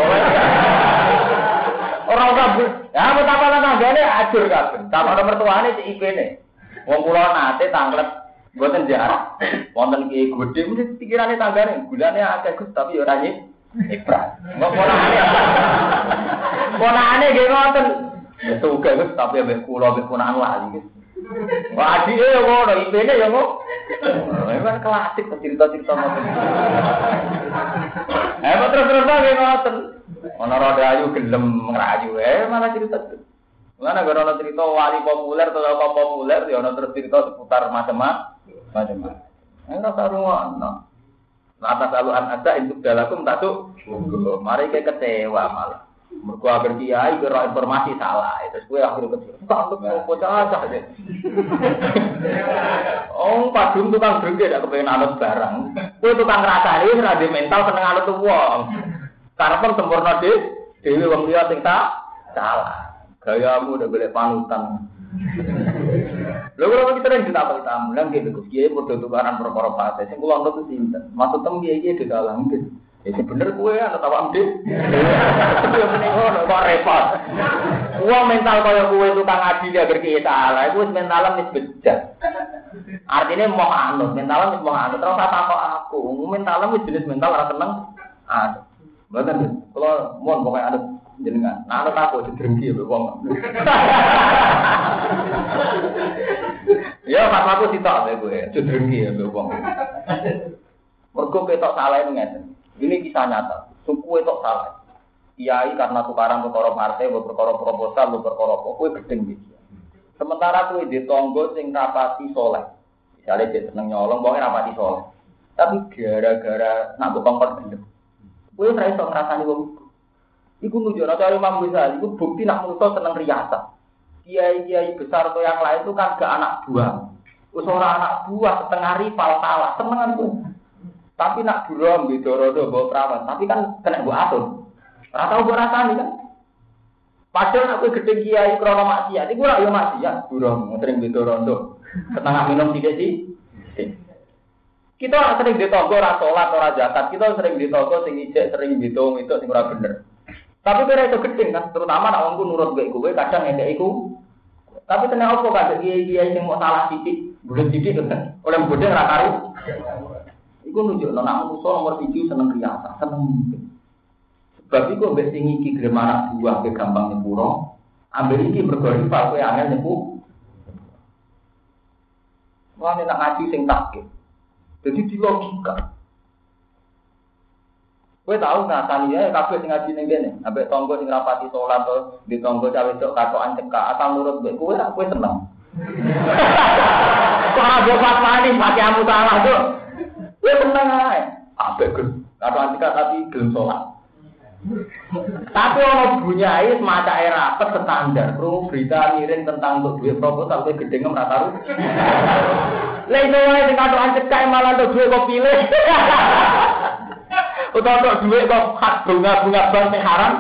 Ora usah Ya betapa tanggane ajur kabeh. Sama mertuane si IP-ne. Wong kula nate tanglet Buatan jarak. Wonten ki gede mesti pikirane tanggane, gulane akeh Gus tapi ora nyip. Ibrat. Kok ponakane. Ponakane nggih ngoten. Ya suka Gus tapi ambek kula ambek ponakan lali Gus. Wah, adike yo ngono, ipene yo ngono. Memang klasik cerita-cerita ngoten. Eh, terus-terus nggih ngoten. Ana rada ayu gelem ngrayu, eh malah cerita. Mana gara cerita wali populer atau apa populer, ya ana terus cerita seputar macam-macam macam-macam. Enggak karuan. Atas lalu an ada untuk dalakum tak tuh. Mari kecewa malah. Mergo agar kiai kira informasi salah, itu gue akhirnya kecewa. Tak untuk mau bocah aja deh. Oh, padung tukang drengke tidak kepengen anut barang. Gue tukang rasa ini ada mental seneng anut uang. Karena sempurna deh, dewi wong liya sing tak salah. Gayamu udah boleh panutan. Lho kalau kita yang apa kita mulang gitu, Gus Kiai padha tukaran perkara fase. Sing kula nonton sinten? Maksud tem iki di dalam Ya bener kue ana ndek. Ya mending ngono kok repot. Wong mental kaya kue tukang adil agar kiai salah, iku wis mentalem wis bejat. Artinya mau anut, mentalem wis mau anut. Terus apa kok aku? Mentalem wis jenis mental ora seneng anut. Mboten, kalau mohon pokoknya anut jenengan. Nah, anut aku didrengki ya wong. Ya, pas aku sitok ya gue, didrengki ya wong. Mergo ketok salah itu ngeten. Ini kisah nyata. Suku itu salah. Kiai karena tukaran perkara partai, perkara proposal, perkara apa, kowe gedeng gitu. Sementara kowe di tonggo sing rapati soleh. Misalnya dia seneng nyolong, pokoknya rapati soleh. Tapi gara-gara nak kongkon gendem. Kowe ora iso ngrasani wong iku. Iku nunjukno cara Imam Ghazali iku bukti nak manusa seneng riasa. Kiai-kiai besar atau yang lain itu kan gak anak buah. Ora anak buah setengah rival salah, senengan tuh. Tapi nak burom di dorodo bawa perawan, tapi kan kena gua atur. Ora tau gua rasani kan. Padahal aku gede kiai krono maksiat, iku ora yo maksiat, burom sering di dorodo. Setengah minum tidak sih? Kita sering ditonggo ora salat ora zakat, kita sering ditonggo sing ijek sering ditung itu sing ora bener. Tapi kira itu gede kan, terutama nak wongku nurut gue gue kadang ngekek iku. Tapi kena apa kadang kiai-kiai sing mau salah titik, bulan titik kan, oleh bodoh ora. Iku nunjuk nona manusia nomor tujuh seneng riasa, seneng mimpi. Sebab itu mbek sing iki gelem anak buah ke gampang nyepuro, ambil iki bergori kowe angel nyepu. Wah, nak ngaji sing takut. Jadi di logika. Kowe tahu ngasani ya kabeh sing ngaji ning kene, ambek tangga sing rapati salat to di tangga cawe cok katokan cekak asal nurut kowe kowe kowe seneng. Kok ora fatwani pakai amu salah tuh. Ya tenang ae. Apik Gus. Karo antika tapi gelem sholat. Tapi ono bunyai semacam era apa standar, kru berita miring tentang untuk duit proposal kowe gede nggak tahu. Lah iso wae sing kado ancekai malah untuk duit kok pilih. Utawa untuk duit kok hak bunga-bunga bank haram.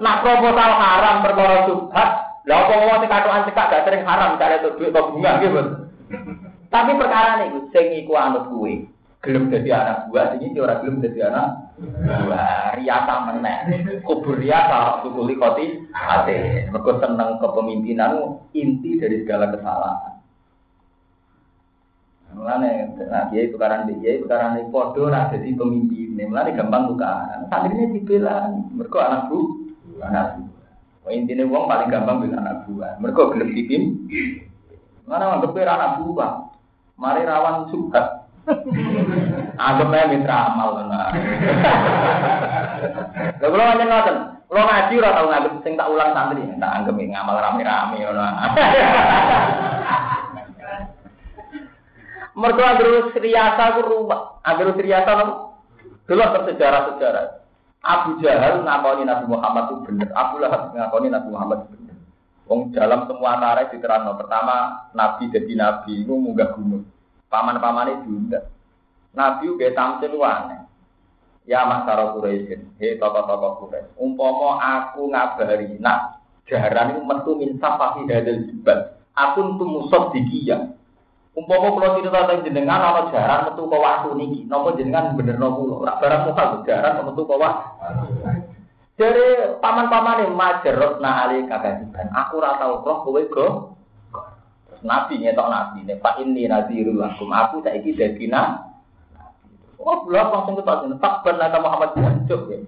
Nak proposal haram perkara subhat, lah apa ngomong sing kado ancekak gak sering haram cari untuk duit kok bunga gitu. Tapi perkara nih, sing iku anut kuwe gelem dadi anak buah sing iki ora gelem dadi anak buah riasa meneh kubur riasa tukuli koti ate mergo seneng kepemimpinan inti dari segala kesalahan Mulane nah kiai tukaran di kiai tukaran di podo nah jadi pemimpin. Mulane gampang tukaran. Santrinya dibela mergo anak bu anak bu. Wah intine wong paling gampang bela anak buah. Mergo gelem dipimpin. Mana anggap anak buah. Mari rawan suka Anggap aja mitra amal nah. Lha kula pancen ngoten. Kula ngaji ora tau nganggep sing tak ulang santri, tak anggap ngamal rame-rame ngono. Mergo terus riasa ku rumah. Anggere riasa nopo? Dulu sejarah-sejarah. Abu Jahal ngakoni Nabi Muhammad itu bener. Abu Lahab ngakoni Nabi Muhammad itu bener. Wong dalam semua tarikh diterangno. Pertama Nabi jadi Nabi itu munggah gunung paman-pamane juga. Nabi uga tampil aneh. Ya masyarakat Quraisy, he tokoh-tokoh Quraisy. Umpomo aku ngabari nak jaran itu metu min safahi hadal jibal. Aku tuh musod dikia. Umpama kula cerita tentang jenengan ana jaran metu ke waktu niki, napa jenengan bener kula? Ora barang muka jaran metu waktu. Dari paman-pamane majerot na ali kagadiban. Aku ora tau roh kowe go Nabi nyetok nabi nek Pak ini nazirul lakum. Aku saiki dadi nabi. Oh, belum langsung jeneng tak benar Muhammad jancuk ya.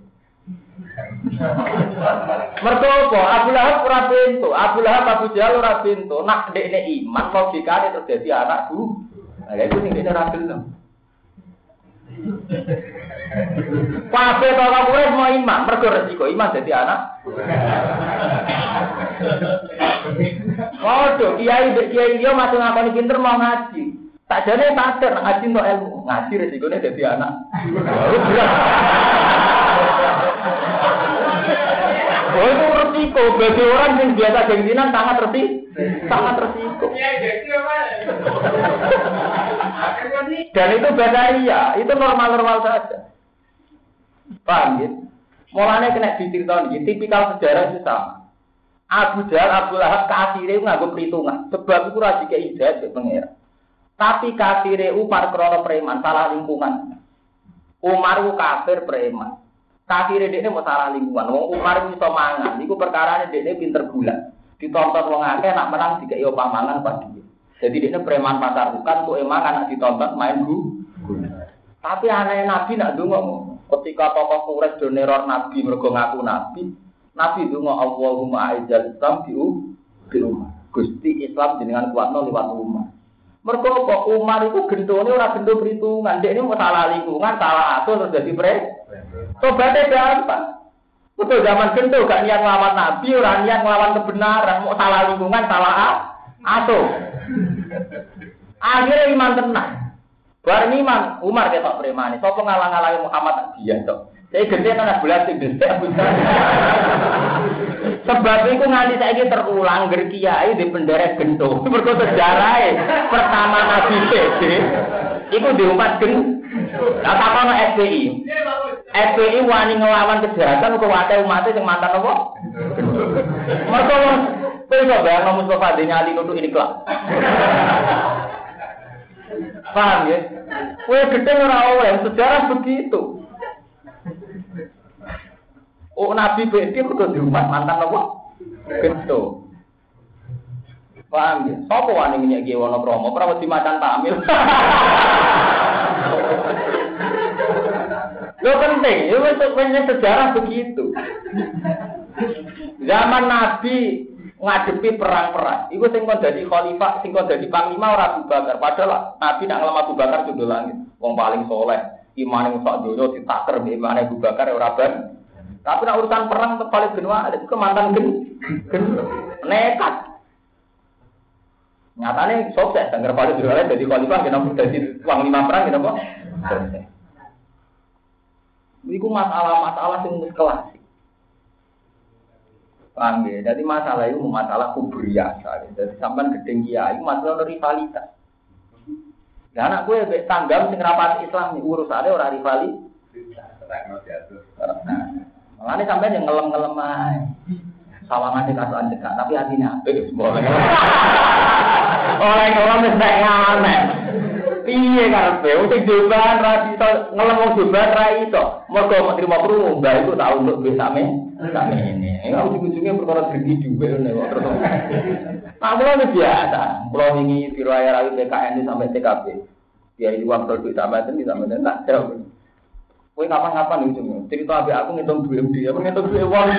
Mergo apa? Abu Lahab ora pintu, Abu Lahab Abu Jahal ora pintu. Nak ndekne iman logikane terjadi anak bu. Nah, itu ning dene ora gelem. Kabeh to kuwi mau iman, mergo resiko iman dadi anak. Waduh, kiai kiai dia masih ngakoni pinter mau ngaji. Tak jadi sadar ngaji untuk ilmu, ngaji resikonya jadi anak. Oh itu resiko bagi orang yang biasa gengsinan sangat resiko, sangat resiko. Dan itu iya, itu normal-normal saja. Paham ya? Mulanya kena diceritakan, tipikal sejarah itu sama. Abu Jahal, Abu Lahab kafire nganggo perhitungan. Sebab itu ra dikek hidayat ke pengira. Tapi kafire upar krono preman, salah lingkungan. Umar ku kafir preman. Kafire dekne mau salah lingkungan. Wong Umar iso mangan, iku perkarane dekne pinter gula. Ditonton wong akeh nak menang dikek yo pamangan pas dia. Jadi dekne preman pasar bukan tuh emang anak ditonton main gu. Tapi aneh Nabi nak dungo ketika tokoh Quraisy do neror Nabi mergo ngaku Nabi, Nabi ngomong Allahumma aizal Islam di umar. Gusti Islam jenengan kuatno lewat umar. Mereka kok Umar itu gentone ora gento perhitungan. Dia ini mau salah lingkungan, salah atur terus jadi pre. Tobatnya gampang. Betul zaman gento gak niat ngelawan Nabi, orang niat ngelawan kebenaran, mau salah lingkungan, salah atur. Akhirnya iman tenang. Bareng iman, Umar ketok premani. Sopo ngalang-alangi Muhammad dia dong. Saya gede anak bulan sing gede Sebab itu nganti saya terulang gerkiai di penderek gento. Mergo sejarah pertama Nabi PD itu diumpat gen. Lah takono SPI. SPI wani ngelawan kejahatan kok wae umat sing mantan apa? Mergo kowe bayang bayang Mustafa nyali nutuk ini kelak. Paham ya? Kowe gede ora oleh sejarah begitu. Oh Nabi BD kudu di umat mantan apa? Gento. Paham ya? Sopo wani minyak gie wono promo? Pernah di macan tamil. Lo penting, itu punya sejarah begitu. Zaman Nabi ngadepi perang-perang. Iku sing kon dadi khalifah, sing kon dadi panglima ora Abu Bakar. Padahal Nabi nak ngelama Abu Bakar judul langit. Wong paling soleh, imane sak donya ditaker imane Abu Bakar ora ben. Tapi nak urusan perang paling benua itu mantan gen, nekat. Nyatanya sukses, Khalid bin Walid jadi khalifah, kenapa jadi uang lima perang, kenapa? Sukses. Iku masalah-masalah yang klasik. Paham ya? Jadi masalah itu masalah kubur biasa. Jadi sampai gedeng kiai masalah rivalitas. Nah, anak gue be tanggam sing rapat Islam urusannya orang rivali. Nah, ini sampai yang ngelem-ngelem aja. Sawangan di kasuan dekat, tapi hatinya. Oleh orang mesti aneh. Piye karepe? Wong joban ra iso ngelem wong joban ra iso. Mergo menteri mau krungu, mbah itu tahu untuk me. Same ini. Ya ujung-ujungnya perkara rezeki juga ngene kok terus. Nah, mulai biasa. Kalau ini diraya rawi PKN sampai TKP. Dia itu uang produk sama itu sama itu tak jauh. Kowe kapan-kapan ujungnya cerita abe aku ngitung duit dia, aku ngitung duit uang.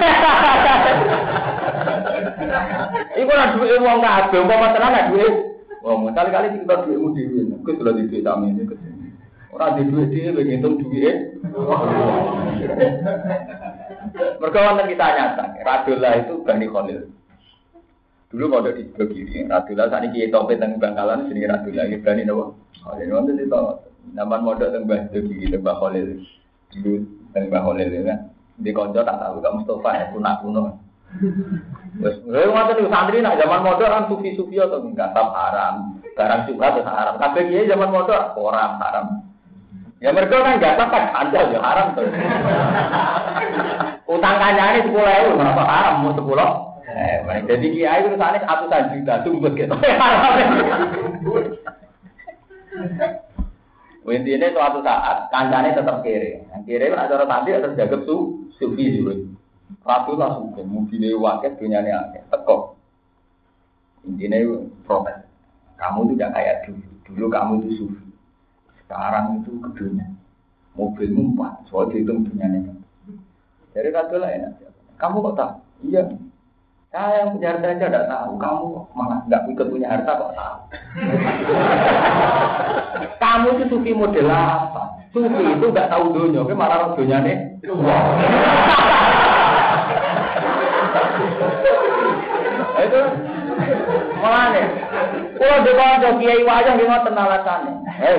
Iku lah duit uang kabeh, umpama tenan duit Mau kali-kali kita duitmu dewi, aku sudah di duit kami ini. Orang di duit dia begitu duit. Mereka wonten kita nyata, Radula itu Bani Khalil. Dulu mau di sebelah kiri, Radula saat ini kita topet tentang Bangkalan, sini Radula, ini Bani Nawa. Khalil, wonten itu, nama modal tentang Bani kiri, tentang Khalil. Dulu tentang Khalil, ya. Di konco tak tahu, kamu Mustafa ya, kuno-kuno. Wes, lha ngoten santri nak zaman modern kan sufi-sufi atau enggak tam haram. Barang juga terus haram. Kabeh kiai zaman modern orang haram. Ya mereka kan enggak kan anda ya haram tuh. Utang kancane 10.000 berapa haram mau 10. Eh, jadi kiai itu sana ratusan juta tumbet gitu. Intinya suatu saat kancane tetap kiri. Kiri kan acara tadi harus jaga su sufi juga. Ratu langsung ke mobilnya wakil dunia ini akeh teko. Intinya protes. Kamu tidak kayak dulu. Dulu kamu itu sufi. Sekarang itu ke dunia. Mobil empat. Soal dihitung dunia ini. Jadi ratu lah enak. Kamu kok tahu? Iya. Saya yang punya harta aja tidak tahu. Kamu malah nggak ikut punya harta kok tahu. Kamu itu sufi model apa? Sufi itu nggak tahu dunia. Tapi malah dunia nih. itu? Mulane kula dekonco kiai wayang nggih ngoten alasane eh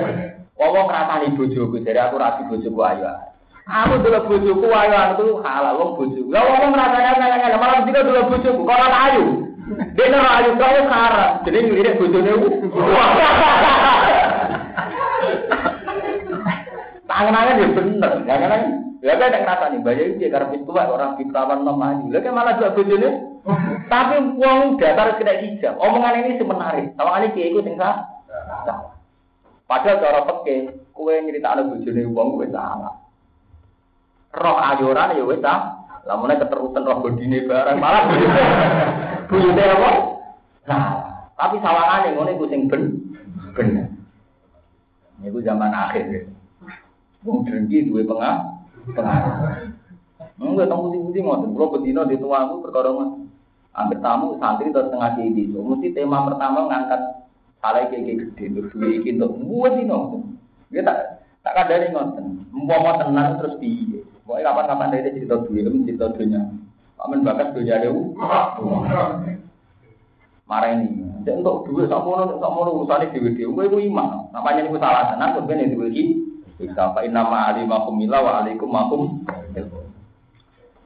wong ngrasani bojoku dari aku ra bojoku ayu aku dulu bojoku ayu itu halal wong bojoku. Lha wong ngrasani nang malah mesti dulu bojoku. Kok ayu? Dia ora ayu kau karat, jadi ngelirik bojone Tangan-tangan dia bener, jangan Ya kan yang ngerasa nih, banyak itu karena itu orang fitrawan maju. Lha kan malah juga bojone. Tapi uang datar kena hijab. Omongan ini semenarik. Sama ini kiai itu sing Padahal cara peke, kue nyerita ada bojone uang kue salah. Roh ayoran ya wes ah. Lamunnya keterusan roh bodine barang malah bojone apa? Nah, tapi sawangane ngono iku sing ben bener. Niku zaman akhir. Wong drengki duwe pengah Enggak tahu putih-putih ngoten. Kalau betina di tua aku perkara Ambil tamu santri atau setengah jadi itu. Mesti tema pertama ngangkat salah kayak gede terus duit iki untuk buat ini ngoten. Dia tak tak ada nih ngoten. Mau tenang terus di. Pokoknya kapan-kapan dari cerita duit, cerita duitnya. Amin bakat duitnya ada. Marah ini. Dan untuk duit sama orang sama orang urusannya duit dia. Gue iman. Namanya ini salah tenang. Gue ini duit kita fa inna ma alimakum mila wa alaikum makum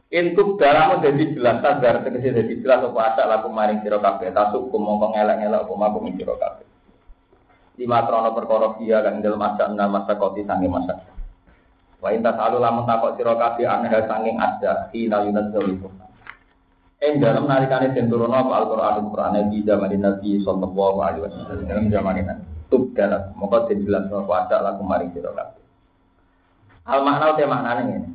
Intuk dalam jadi jelas sadar tegese jadi jelas apa asak laku maring sira kabeh tasuk mongko ngelak-ngelak apa makum sira kabeh. Lima krono perkara dia kan dalam masa enam masa kopi sange masa. Wa inta salu lamun takok sira kabeh aneh sanging ada hina yunat zalikum. Ing dalam narikane den turun apa Al-Qur'an Al-Qur'an di zaman Nabi sallallahu alaihi wasallam dalam zaman ini. Tub dalam mongko den jelas apa asak laku maring sira kabeh. Al makna udah maknanya ini.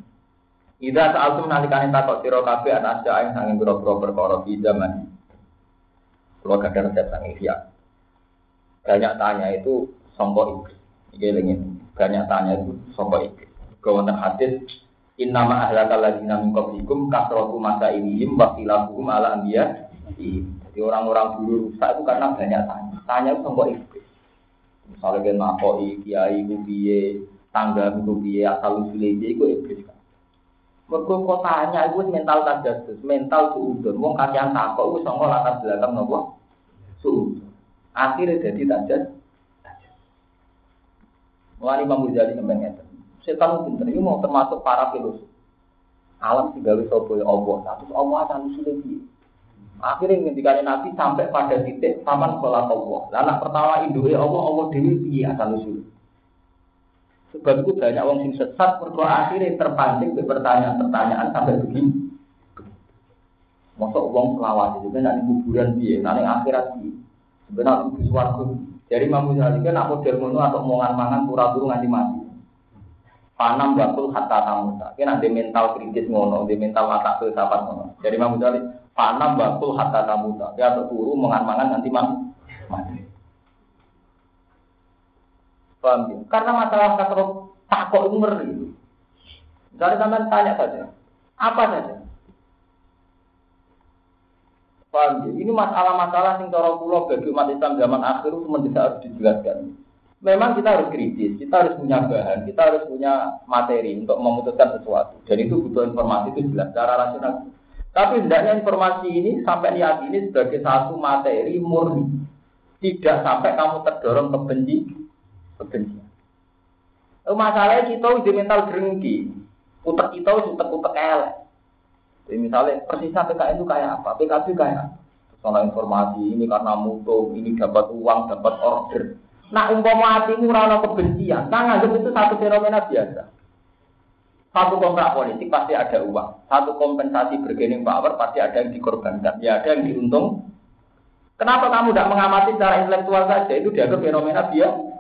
Ida saat itu nalikane takut siro kafe anak aja yang sangin biro-biro perkara di zaman. Kalau gak ada resep siap. Banyak tanya itu sombong iblis. Ini ingin banyak tanya itu sombong iblis. Kawan hadis Innama ahlakal ladina min qablikum kasratu masa inihim wasilahuhum ala anbiya. Jadi orang-orang dulu rusak itu karena banyak tanya. Tanya itu sombong iblis. Misalnya kan makoi, kiai, kubiye, tangga itu biaya asal usulnya dia itu iblis Mereka kotanya itu mental tajadus, mental suudon. Wong kakian takok itu songkol latar belakang suudon. Akhirnya jadi tajas. Mulai Imam Ghazali sampai ngeten. Setan pinter ini mau termasuk para filosof. Alam sih gawe sopo ya Allah. Satu Allah asal usulnya dia. Akhirnya ketika Nabi sampai pada titik paman sholat Allah. Anak pertama induknya Allah, Allah dewi piye asal usul. Sebab itu banyak orang sing sesat berdoa akhirnya terpancing ke pertanyaan-pertanyaan sampai begini. Masa uang selawat itu kan nanti kuburan dia, nanti akhirat dia. Sebenarnya itu suatu. Jadi Imam Ghazali kan aku model ngono atau omongan mangan pura-pura nganti mati. Panam bakul hatta tamuta. Kena di mental kritis ngono, di mental mata filsafat ngono. Jadi Imam Ghazali panam bakul hatta tamuta. Dia atau turu mangan mangan nanti. Mati. Paham ya? Karena masalah kasar takut itu ngeri. Misalnya sampai tanya saja, apa saja? Paham ya? Ini masalah-masalah yang cara pulau bagi umat Islam zaman akhir itu mendesak harus dijelaskan. Memang kita harus kritis, kita harus punya bahan, kita harus punya materi untuk memutuskan sesuatu. Dan itu butuh informasi itu jelas secara rasional. Tapi hendaknya informasi ini sampai diyakini sebagai satu materi murni. Tidak sampai kamu terdorong ke benci, kebencian. Masalahnya kita udah mental gerengki. Utek kita utek-utek elek. Jadi misalnya persisnya PKN itu kayak apa? PKB kayak apa? Soal informasi ini karena mutu, ini dapat uang, dapat order. Nah umpama hatimu rana kebencian, nah nganggap itu satu fenomena biasa. Satu kontrak politik pasti ada uang. Satu kompensasi bergening power pasti ada yang dikorbankan. Ya ada yang diuntung. Kenapa kamu tidak mengamati secara intelektual saja? Itu dianggap fenomena biasa.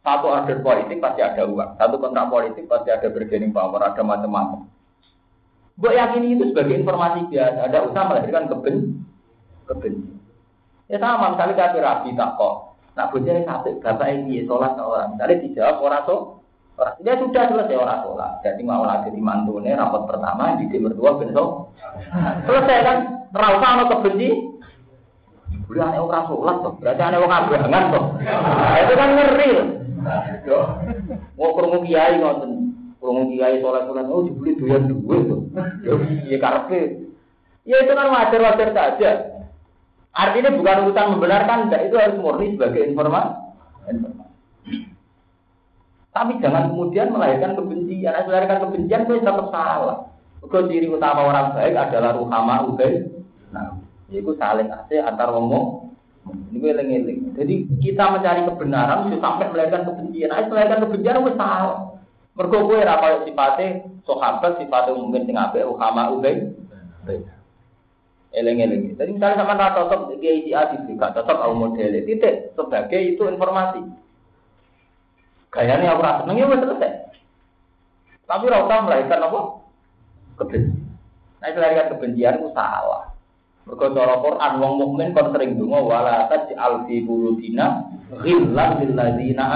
Satu order politik pasti ada uang. Satu kontrak politik pasti ada bergening power, ada macam-macam. Gue yakin itu sebagai informasi biasa. Ada usaha melahirkan keben, keben. Ya sama, misalnya kafir rabi tak kok. Nah, bujanya satu, bapak ini sholat orang. Misalnya dijawab orang so. Dia sudah selesai orang sholat. Jadi mau lagi di mantune rapat pertama di tim berdua besok. Selesai kan? Rasa sama kebenci. Boleh aneh orang sholat tuh. Berarti aneh orang abangan. Nah, itu kan ngeri. Mau krungu kiai ngoten. Krungu kiai sholat-sholat oh dibeli doyan duit tuh. Ya iya karpe. Ya itu kan wajar-wajar saja. Artinya bukan urusan membenarkan, enggak itu harus murni sebagai informasi. Tapi jangan kemudian melahirkan kebencian. Melahirkan kebencian itu tetap salah. Kau ciri utama orang baik adalah ruhama ubai. Nah, itu saling asih antar ngomong ini eling-eling. Jadi kita mencari kebenaran itu sampai melahirkan kebencian. Nah, melahirkan kebencian itu salah. Mergo kowe ora kaya sifate sahabat, sifate mungkin sing apik ukama ubay. Eling-eling. Jadi misalnya sama rata cocok kiai si A gak cocok au model titik sebagai itu informasi. Gayanya aku rasa wis selesai. Tapi ora melahirkan apa? Kebencian. Nah, melahirkan kebencian itu salah. Mergo cara Quran wong mukmin kon sering donga wala taj'al fi qulubina ghillan lil ladzina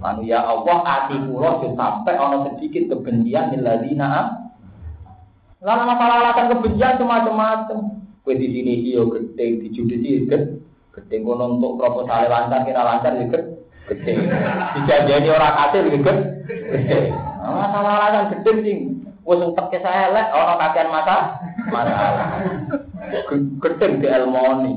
Anu ya Allah ati kula sampai ana sedikit kebencian lil ladzina Lalu masalah alasan kebencian macam-macam. Kue di sini iyo gede, di judisi gede, gede kono untuk proposal lancar kira lancar ya gede, gede. Dijanjani orang kasir ya gede. Masalah alasan gede sih. Wes saya lek orang kakean mata masalah. Gedeng di Elmoni.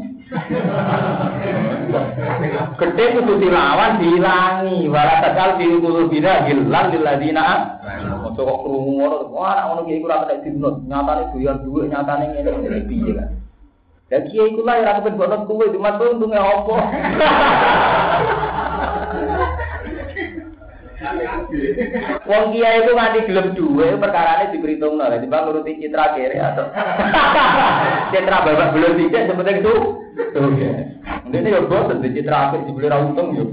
Gedeng itu dilawan dihilangi. Walau takal di ulu bina hilang di ladina. Mau kok kerungu ngono, wah anak ngono kiai kurang kena dinut. Nyatane doyan duit, nyatane ngene ngene piye kan. Dan kiai kula ya ra kepen bonot kuwe, cuma untunge apa? Wong kiai itu nganti gelem duwe perkarane diperhitungno. Lah timbang nuruti citra kere atau citra babak belum tidak sepenting itu. Oke. Ini yo bosen di citra apik dibeli ra untung yo.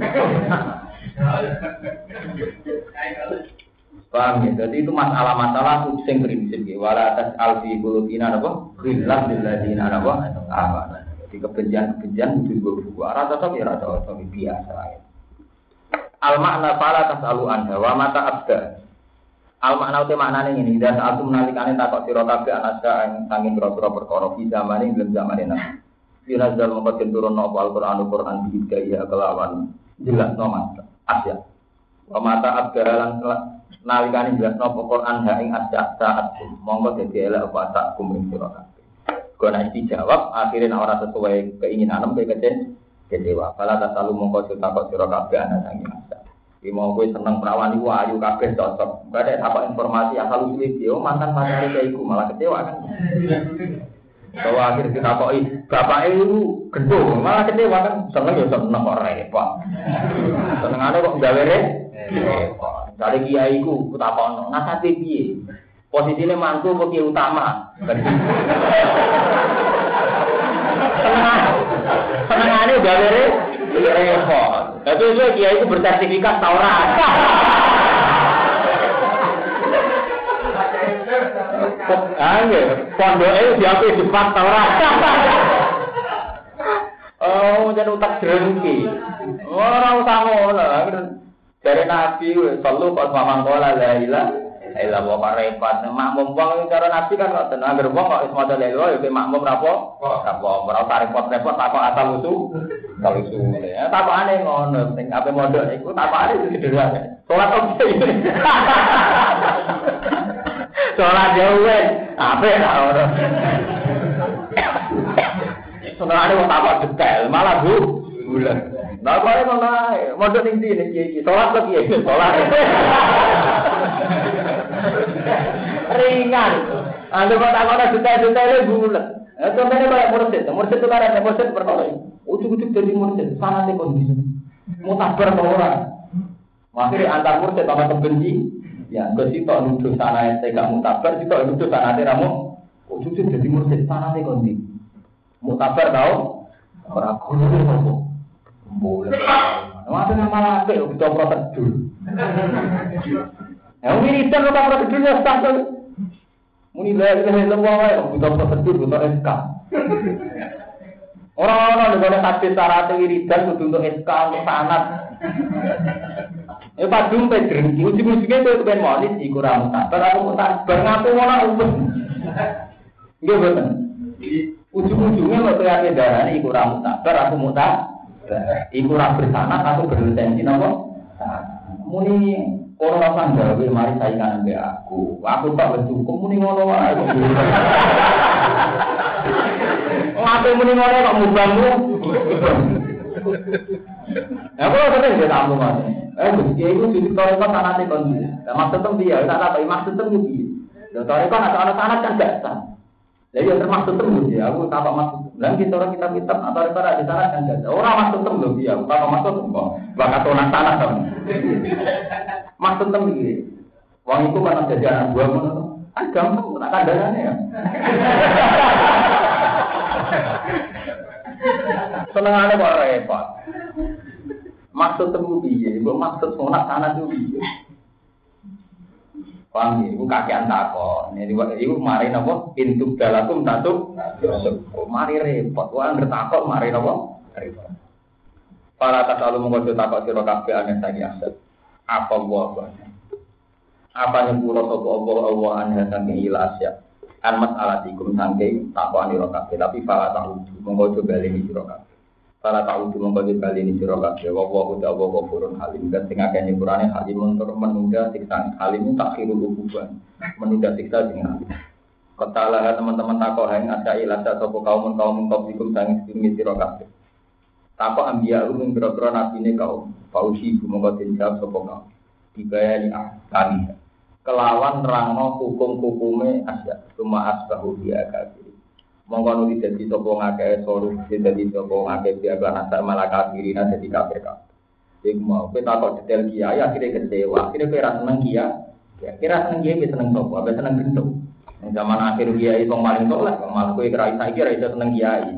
Paham ya? Jadi itu masalah-masalah sing prinsip ya. Wala atas alfi kulubina apa? Ghillah lilladzina apa? Apa? Jadi kebencian-kebencian itu juga buku. Rata cocok ya rata cocok biasa ya. Al makna fala tasalu anda wa mata abda. Al makna uti maknane ngene, dan saat menalikane takok sira kabeh anaska ing sanging pira-pira perkara fi zamane ing zamane nabi. Fira zal mongko turun no Al-Qur'an Al-Qur'an bi ya kelawan jelas no mas asya. Wa mata abda lan nalikane jelas no Quran ha ing asya saat mongko dadi elek apa tak kumring sira kabeh. Kau nak dijawab, akhirnya orang sesuai keinginan kayak kece, kecewa. Kalau tak selalu mongko cerita kok siro kabeh anak sangi masa. Gue seneng perawan itu ayu kabeh cocok. Gak ada apa informasi asal usul dia oh, mantan pacar kayak iku malah kecewa kan. Bahwa akhir kita kok bapak itu gendong malah kecewa kan seneng ya seneng kok repot. Seneng ada kok gawe repot. Dari kiai ku kutakono nasate piye? Posisinya mantu kok utama. Senengane gawe repot. Tapi itu kiai itu bersertifikat Taurat. Angge, pondoknya diaku Jepang Taurat. Oh, jadi utak jerengki. Orang usah ngono. Dari Nabi, selalu pas mamang kola la ilah Ila wa marifat makmum wong cara nabi kan ngoten anggar wong kok wis maca lelo yo makmum rapo rapo ora repot-repot takok asal usul. Kalau itu mulai ya. Tak ngono penting ape mondok iku tak itu sederhana salat opo iki salat yo wes ape ra ora sebenarnya mau tambah detail malah bu bulan Nah, kalau mau naik, mau dong ini, ini, ini, sholat lagi, sholat. ringan. Anda kok tak ada juta-juta itu bulat. Eh, contohnya kayak mursid, mursid itu kan ada mursid perkara Ujuk-ujuk jadi mursid, sana sih kondisi. Mutabar ke orang. Akhirnya antar mursid sama kebenci. Ya, ke situ nuduh sana yang saya gak mutabar, situ nuduh sana yang ramu. Ujuk-ujuk jadi mursid, sana sih kondisi. Mutabar tau? Orang guru Boleh. Masa nama apa? Udah prosedur. Ya wiridan kok prosedurnya stabil. Muni la ilaha illallah wae butuh prosedur butuh SK. Orang-orang di mana hadis syarat wiridan kudu untuk SK untuk sanat. Ya padung pe drengki ujung-ujungnya kowe kepen monis iku ra mutabar aku mutabar ngaku ngono umpet. Nggih boten. Ujung-ujungnya kok kowe ate darane iku ra mutabar aku mutabar. Iku ra bersanat aku berlisensi napa? Muni Orang rasa gawe mari saingan ambek aku. Aku tak wis cukup muni ngono wae. Ngape muni ngono kok mubangmu? Ya kalau sering dia tamu mas. Eh, dia itu jadi toriko sanate kon. Maksud tem dia, tak apa maksud tem dia. Ya toriko ada anak sanat kan gak sah. Jadi yang termasuk tem dia, aku tak apa maksud. Dan kita orang kita kita atau kita ada sanat kan gak sah. Orang maksud tem dia, aku tak apa maksud kok. Bakat sanat kan. Maksud tem iki. Wong iku kan jadi anak buah ngono to. Kan gampang tak kandhane ya. Senengane kok repot. Maksud temu piye? Mbok maksud sunat sana tuh piye? Paham ya, itu kakean takon. Ini itu mari nopo pintu dalakum satu. Mari repot. Wah ngerti takon mari nopo repot. Para tak selalu mengkodoh takut siro kabeh aneh sagi aset apa wa apa nyepuro sapa Allah Allah anha saking ilas ya? An mas'alatikum saking takwa nira kabeh tapi fala ta'udu monggo coba lini sira kabeh. Fala ta'udu monggo coba lini sira halim. Dan sing akeh nyepurane halim untuk menunda siksa. Halim takhirul menunda siksa halim. Ketalah teman-teman takut yang ada ilah sopo kaum kaum kaum ikum sangis sini siro kabeh. Takut ambia umum biro-biro nabi kaum Fausi mongko den jawab sapa kau. Dibayani ahkami. Kelawan rangno hukum-hukume asya. Cuma asbahu dia kafir. Mongko nuli dadi sapa ngakeh soru dadi sapa ngakeh dia kan asal malah kafirin dadi kafir kafir. Iku mau kowe takok detail kiai akhirnya kecewa. Akhirnya kowe ra seneng kiai. Ya kira seneng kiai seneng sapa? Apa seneng gendong? Zaman akhir kiai wong paling soleh, malah kowe kira isa iki ra iso seneng kiai.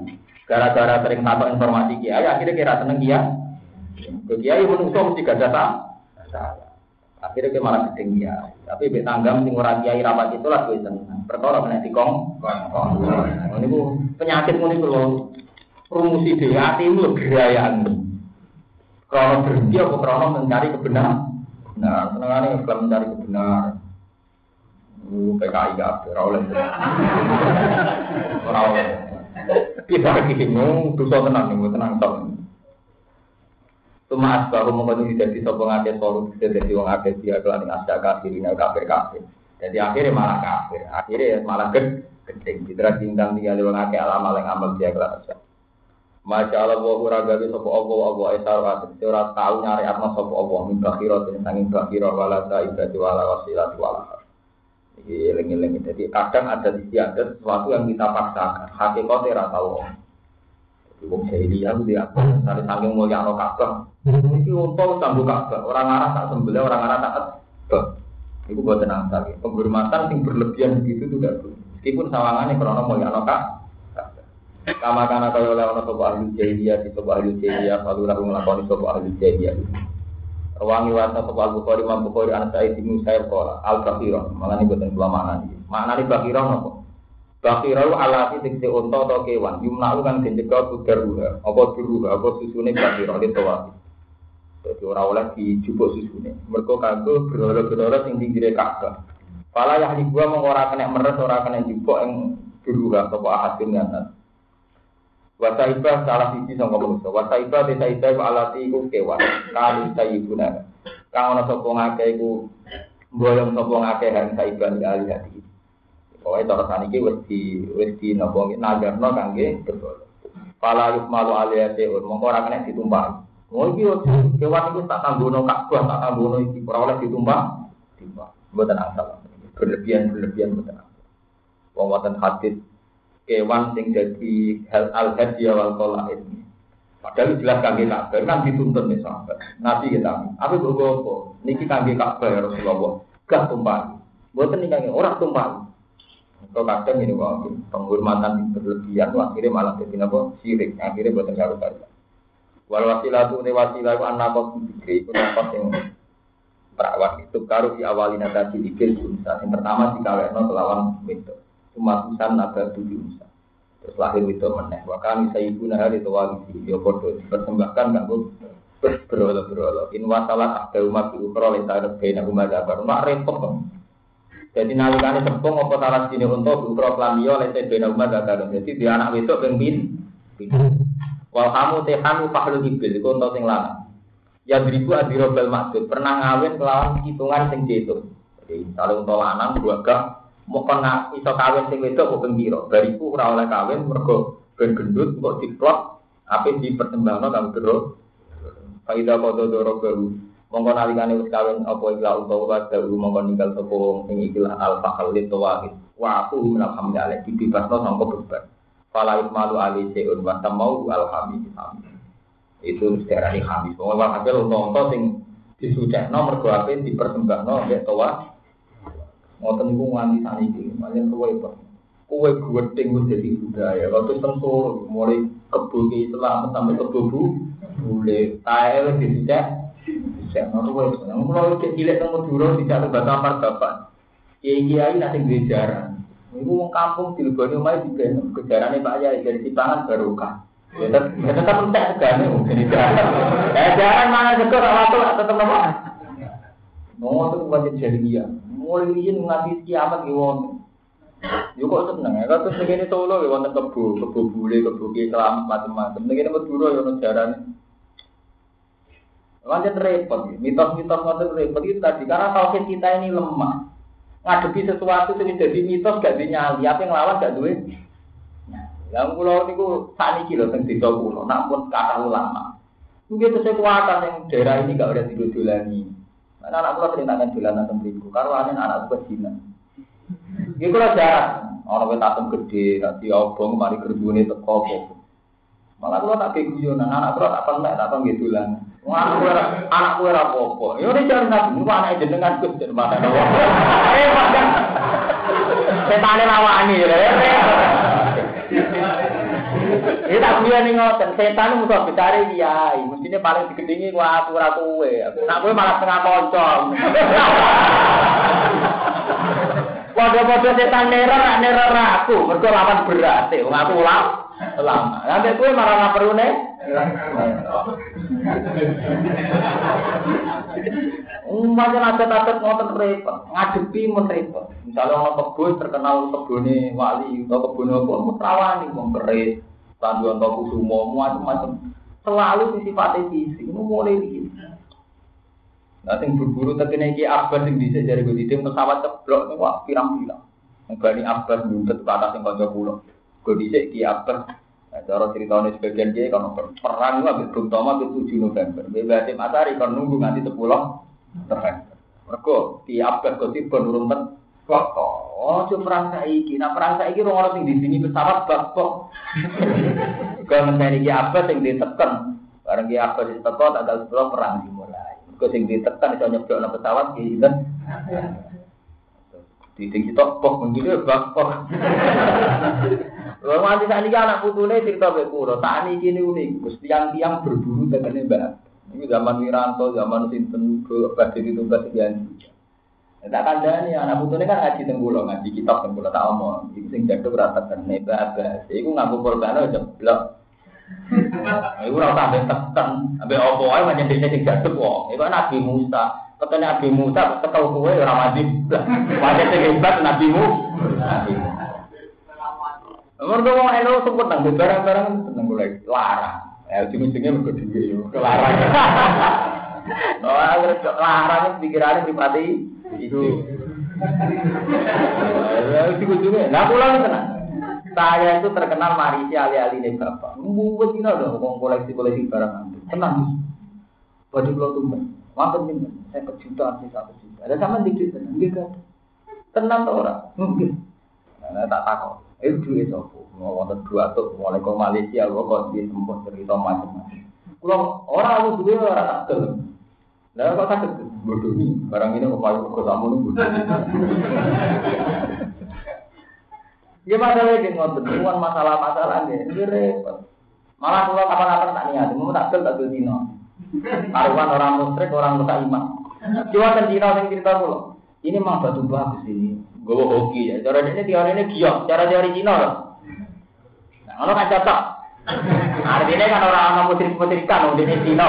Gara-gara sering takok informasi kiai akhirnya kira seneng kiai. Ke kiai menungso mesti gak ada Akhirnya ke malah ya. Tapi be tanggam sing ora kiai rapat itu lah kowe seneng. Perkara menek dikong. Ini ku penyakit muni kulo rumusi dhewe atimu gerayan. Krono berhenti krono mencari kebenaran? Nah, senengane Islam mencari kebenaran. Lu PKI gak oleh. Ora oleh. Kita lagi dosa tenang tenang tok. Cuma asbahu mengkono jadi sopong ake soru jadi wong ake dia kelan asya kafir ini kafir kafir. Jadi akhirnya malah kafir. Akhirnya malah ged gedeng. Citra bintang tiga lewat akeh alam alang amal dia kelas. Masya Allah wa uragawi sopo Allah Allah esarwat Ora tahu nyari atma sopo Allah Min bakhirah dan sangin bakhirah Wala sa'ibati wala wasilati wala eling-eling Jadi kadang ada di ada sesuatu yang kita paksakan Hakikatnya ora tahu Wong jahiliyah itu dia Dari saking mulia no Ka'bah. Ini untuk sambung Ka'bah. Orang arah tak sembelih, orang arah tak Ka'bah. Itu buat tenang sekali. Penghormatan yang berlebihan begitu itu tidak boleh. Meskipun sawangannya karena mulia no Ka'bah. Kama kana kaya oleh ana sapa ahli jahiliyah di sapa ahli jahiliyah lalu lalu nglakoni sapa ahli jahiliyah. Rawangi wasa sapa Al-Bukhari Imam Bukhari an Sa'id bin Musayyib qala al-Bakhirah. Malah ini boten kula maknani. Maknane Bakhirah napa? Bakhirah alati tikse unta atau kewan. Yumna kan dijaga kudar ruha. Apa duruha apa susune Bakhirah di tawaf. Jadi ora oleh dijupuk susune. Mergo kanggo berhala-berhala sing pinggire Ka'bah. Pala yahli gua mung ora kena meres ora kena jupuk ing duruha sapa ahadin ngaten. Wasaiba salah sisi sangka manusia. Wasaiba desa ida alati iku kewan. Kali sayibuna. Kang ana sapa ngake iku boyong sapa ngake han saiba ali hati. Pokoke cara saniki wis di wis di napa nagarno kangge berdoa. Pala yuk malu aliyate ur mongko ora kena ditumpah. Oh iki kewan iku tak tanggono Ka'bah, tak tanggono iki ora oleh ditumpah. Timbang. Mboten asal. Berlebihan-berlebihan mboten. Wong wonten hadis kewan sing jadi hal al hadiah wal qolaid. Padahal jelas kangge Ka'bah kan dituntut nih sahabat. Nabi kita, apa bergo apa? Niki kangge Ka'bah ya Rasulullah. Gak tumpah. Buatan nih kangge orang tumpah. Kalau kadang ini wah penghormatan berlebihan, akhirnya malah jadi apa? Sirik. Akhirnya buatan karu karu. Wal wasilah tu ne wasilah ku anak kos dikri, ku nafas yang perawat itu karu di awalina tadi dikir sunsa. Yang pertama dikawekno kelawan itu cuma usan naga tujuh usan terus lahir itu meneh. Wa kami ibu nahari itu wali ya bodoh. Dipersembahkan bu? Berolo berolo in wasalah ada umat di ukro lenta rebena umat dabar mak repot jadi nalikane sepung apa salah sini untuk ukro pelamio lenta bena umat dabar jadi di anak itu pengpin wal kamu tehanu fahlu hibil itu untuk sing lana ya beribu adirobel maksud pernah ngawin kelawan hitungan sing jatuh jadi kalau untuk lanang gak mau kena iso kawin sing wedok kok pira bariku ora oleh kawin mergo ben gendut kok diplot ape dipertembangno kang dero faida kodo doro mongko nalikane wis kawin apa ikla utawa wa dalu mongko ninggal sapa sing ikilah al fakal li tawahid wa aku minal hamdallah dibebasno sangka beban fala ismalu ali seun wa tamau al hamid itu secara hamid pokoknya hasil untuk sing disucekno mergo ape dipersembahno mbek tawah ngoten niku nganti saniki paling kowe kok kowe gedeng wis dadi budaya waktu sensor mulai kebo Islam sampai kebo bu boleh tae wis ngono kowe nang kula iki cilik teng Madura dicek bahasa amar bapak kiai kiai nanti duwe jaran Iku wong kampung dileboni omahe diben kejarane Pak Yai dari Sipangan barokah. Ya tetap entek segane mungkin itu. Eh jaran mana sekor waktu tetep apa? Mau tuh wajib jahiliyah mulai ingin nganti kiamat gitu wong. Yo kok seneng ya, terus begini solo ya wonten kebo, kebo bule, kebo kelam macam-macam. Begini Madura ya ono. Lanjut repot, mitos-mitos ngoten repot itu tadi karena tauhid kita ini lemah. Ngadepi sesuatu yang jadi mitos gak dinyali, apa yang lawan gak duwe. Yang pulau niku saat ini loh teng desa pulau, namun kata ulama. Mungkin itu kekuatan yang daerah ini gak ada lagi. Karena anak pulau ceritakan jalan atau beriku, kalau ada anak pulau Cina. Ini kalau jarang, orang kita tatem gede, nanti obong, mari kerbuni teko Malah kalau tak kayak guyonan, anak pulau tak pernah, tak pernah gitu lah. Anak pulau, anak pulau apa-apa. Ya udah jangan nabi, ini anak jenengan gus, jadi mana? Eh, padahal, lawani, ya. Ini tak punya nih ngoten, setan musuh besar dia, mestinya paling digedingi gua aku ora kowe. Nak kowe malah setengah koncong. Padha-padha setan neror, nak neror aku, mergo lawan berat, wong aku ulang lama. Nanti kowe malah ngaperune. Umpamanya nasihat-nasihat ngoten repot, ngadepi mun repot. Misalnya orang kebun terkenal kebunnya wali, atau kebunnya apa, rawani, wong keris tanduan toko semua macam-macam. Selalu sisi fisik, ini mulai. Nah, sing berburu tekene iki Abbas sing dhisik jare gue didim pesawat ceblok wah pirang-pirang. Bani Abbas nuntut ke atas yang kanca kula. Gue dhisik iki Nah, cara ceritanya sebagian dia kalau perang habis Bung Toma itu 7 November. Berarti Masari kan nunggu nanti 10 November. Mereka di Abbas kok tiba nurun ten kok oh cuma perang saiki. Nah perang saiki orang orang di sini pesawat bakpok. Kalau mencari Abbas yang ditekan. Barang ki Abbas ditekan tanggal 10 perang dimulai. Mereka sing ditekan iso nyeblok pesawat ki sinten? Di sing sitok pok menjadi. Kalau nanti saat ini anak putune cerita ke kulo, saat ini gini unik, Gus tiang-tiang berburu dengan mbak. Ini zaman Wiranto, zaman Sinten, badhe itu badhe Tak kandani anak putune kan ngaji tenggulo, ngaji kitab tenggulo tak omong. Iku sing jatuh rata kene babas. Iku ngaku korban aja jeblok. Iku ora usah ambek tekan, ambek opo ae pancen dene sing jatuh kok. Iku Nabi Musa. Ketene Nabi Musa ketemu kowe ora mati. Pancen sing hebat Nabi Musa. Mereka mau elo sebut nang barang-barang seneng gue lagi larang. Ya ujung-ujungnya mereka dua yo kelarang. Oh, larang pikirannya pribadi itu. Ya ujung-ujungnya. Nah pulang tenang. Saya itu terkenal marisi ali-ali nih bapak. Mbuat ini ada ngomong koleksi-koleksi barang Tenang. Baju kalau tuh Makan ini, saya kejuta sih satu juta. Ada sama dikit tenang, gitu. Tenang tuh orang, mungkin. Nah, tak takut. Itu duit sopo. Mau wonten dua tuh mulai ke Malaysia, gua kok di tempat cerita macam-macam. Kalau orang aku duit orang gelem. Lah kok sakit bodoh nih. Barang ini kok payu ke tamu nunggu. Ya masalah ini ngoten, bukan masalah-masalah ini, ini repot. Malah kalau kapan-kapan tak niat, mau tak gel tak dino. Taruhan orang musyrik, orang luka iman. Cuma kan dino yang cerita dulu. Ini mah batu bagus ini. Gue hoki ya. Cara ini teori ini giok. Cara teori Cina. Nah, kalau kan cocok. Artinya kan orang-orang musrik-musrikan, udah ini Cina.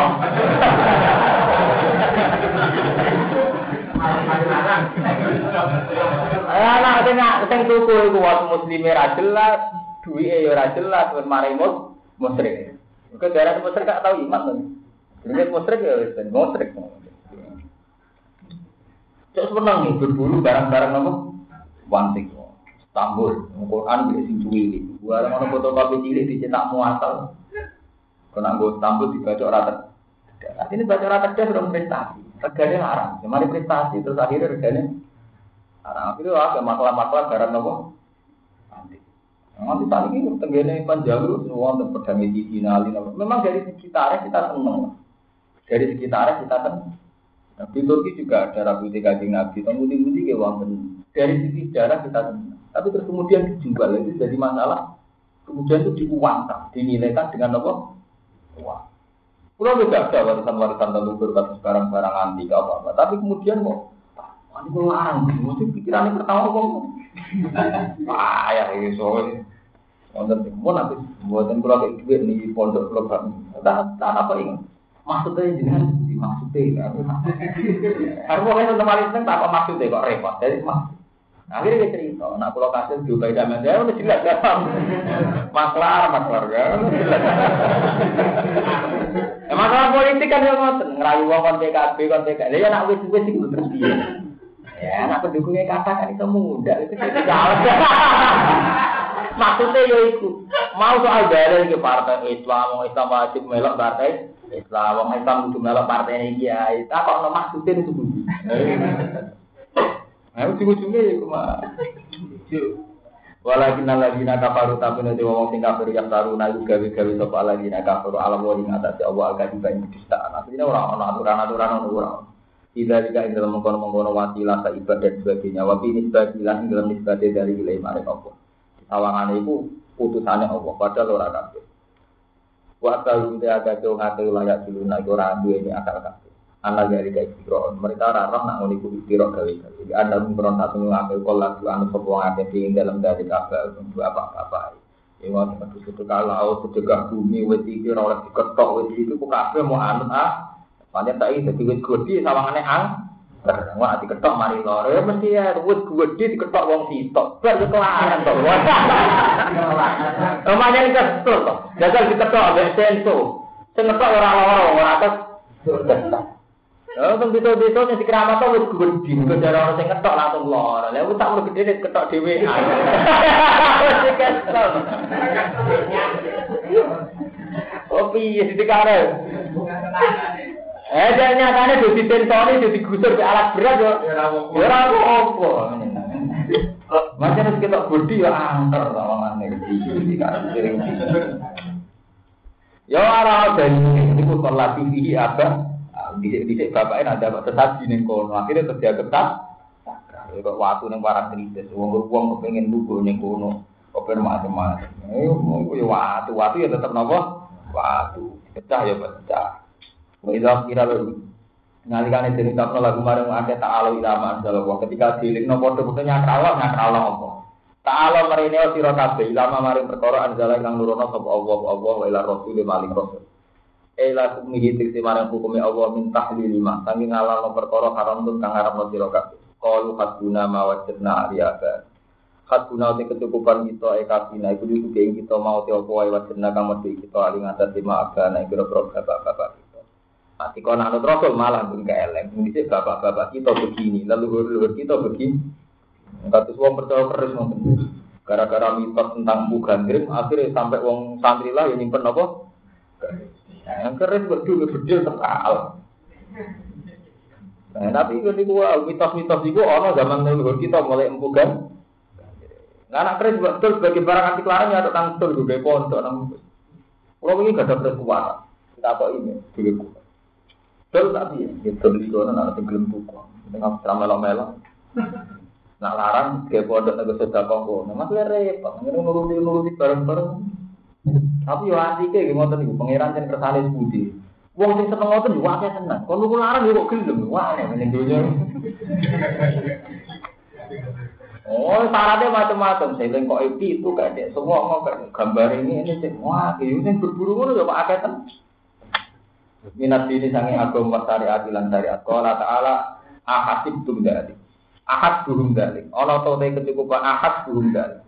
Anak tengah sing tuku iku wong muslime ra jelas, duwike ya ra jelas, wis mari mus musyrik. Musyrik gak tau iman to. Jadi musyrik ya wis ben musyrik. Cok berburu barang-barang apa? Wanting. Tambul, Quran bisa sing cuwili. Gua ada foto kopi cilik dicetak muasal. Kena gue tambul dibaca rata. Ini baca rata dia sudah prestasi. Regane larang. Kemarin prestasi terus akhirnya regane larang. Itu ada masalah-masalah barang nopo. Nanti. Tadi ini tenggene panjalu semua untuk pedang di finali. Memang dari sekitarnya kita seneng. Dari sekitarnya kita seneng. Nah, di Turki juga ada rabu tiga kajian Nabi. Kemudian mudi ke Dari sisi sejarah kita senang. Tapi terus kemudian dijual itu jadi masalah. Kemudian itu diuangkan, dinilaikan dengan apa? Uang. Pulau juga ada warisan-warisan leluhur kasus barang-barang antik apa apa. Tapi kemudian kok ini kok larang, mesti pikirannya pertama kok. Ah ya ini soalnya. Wonten pun nanti buatan pulau kayak duit nih pondok pulau kami. Tak apa ingat. Maksudnya jangan dimaksudnya. Aku mau nonton malis neng apa maksudnya kok repot. Jadi maksud. Akhirnya dia cerita, nak pulau kasih juga tidak ada, ya udah jelas ya. Maklar, maklar ya, Ya, masalah politik kan ya ngoten, ngerayu wong kon PKB kon PKB. Ya nak wis wis iku terus piye? Ya nak pendukungnya kata kan itu muda itu jauh. Maksudnya ya iku, mau soal dalil ke partai Islam, mau Islam wajib melok partai Islam, wong Islam kudu melok partai ini kiai. Tak kok maksudnya itu Nah, ujung-ujungnya ya cuma Walakin nak kafaru tapi nanti ngomong sing kafir yang taru nayu gawe gawe sapa nak kafaru alam wali atas Allah agak juga ini kedustaan. Artinya orang orang aturan aturan orang orang. Tidak juga yang dalam mengkono mengkono wasilah ke ibadah dan sebagainya. Wabi ini sebagian yang dalam nisbatnya dari wilayah mereka Allah. Sawangan itu putusannya Allah. Padahal orang kafir. Wa tahu dia agak jauh ngatur layak dulu naik orang dua ini akal kafir anak dari kayak istiro mereka rarah nak nguliku istiro gawe jadi anda beron satu ngakai kolak dua anu sebuah ngakai di dalam dari kafe untuk apa apa Iwan itu sudah kalau sedekah bumi wes iki oleh diketok wes iki ku kafe mau anut ah. Banyak tak ini jadi wes gede sawangannya ang. Wah, diketok mari lor, ya mesti ya, wes gede diketok wong sitok, bar kelaran ini kesel toh, jagal diketok abis senso, sing ngetok orang loro, orang atas, Oh, teng desa-desa sing dikeramat kok wis gedhi, kok jare orang sing ketok langsung lor. Lah aku tak gede nek ketok dhewe. Wis kesel. Oh piye ditikare? Eh, jangan nyatanya udah ditentoni, udah digusur ke alat berat yo. Ya ora apa-apa. Macam harus kita budi ya antar sama mana Ya orang ada ini, ini pun melatih diri apa? Di bapaknya ada tetap di kono, akhirnya kerja ketat. Kok waktu neng barang kritis, uang uang kepengen lugu neng kono, koper macam-macam. Ayo, ya waktu, waktu ya tetap nopo, waktu pecah ya pecah. Wa idza kira lalu ngalikane dene tapno lagu marang akeh ta'ala ilama anzalallah ketika dilingno padha-padha nyakralo nyakralo apa ta'ala marine sira kabeh ilama maring perkara anzala kang nurono sapa Allah Allah wa ila rasul maling rasul Ela kumihi tiksi marang hukumi Allah min tahlil lima Sangi ngalalo perkara haram tun kang haram sira kabeh Qalu haduna ma wajadna aliyaka Haduna te kecukupan kita ekasina iku dudu kita mau te apa wae wajadna kang mesti kita aling atas lima agana kira-kira bapak-bapak Nanti kau nak rasul malah pun ke eleng. Ini bapak-bapak kita begini, leluhur-leluhur kita begini. Katus uang percaya keris nonton. Gara-gara mitos tentang bukan gandring, akhirnya sampai uang santri lah yang nyimpen apa? Nah, yang keris berdua berdua terkal. Nah, tapi ini gua mitos-mitos itu ono zaman leluhur kita mulai empukan. Nah, anak keris betul sebagai barang anti larang ya tentang betul juga pondok nang. Kalau ini gak ada kuat. Kita apa ini? Juga kuat. Betul tapi ya, gitu di kono nak tenggelam buku, dengan ceramah melo Nak larang kayak pondok nego sudah kongko, nama tuh repot, nggak nuruti nuruti bareng bareng. Tapi yo anti kayak gimana nih, pangeran dan kersane budi. Wong sing seneng ngoten yo akeh tenan. Kon nuku larang yo kok gelem, wah ning donya. Oh, syaratnya macam-macam. Saya kok itu kayak semua mau gambar ini ini sih. Wah, ini berburu ngono yo Pak akeh. Minat ini sangi agama syariat lan syariat. Qala ta'ala ahasib tum dari. Ahad burung dari. Ono to te kecukupan ahad burung dari.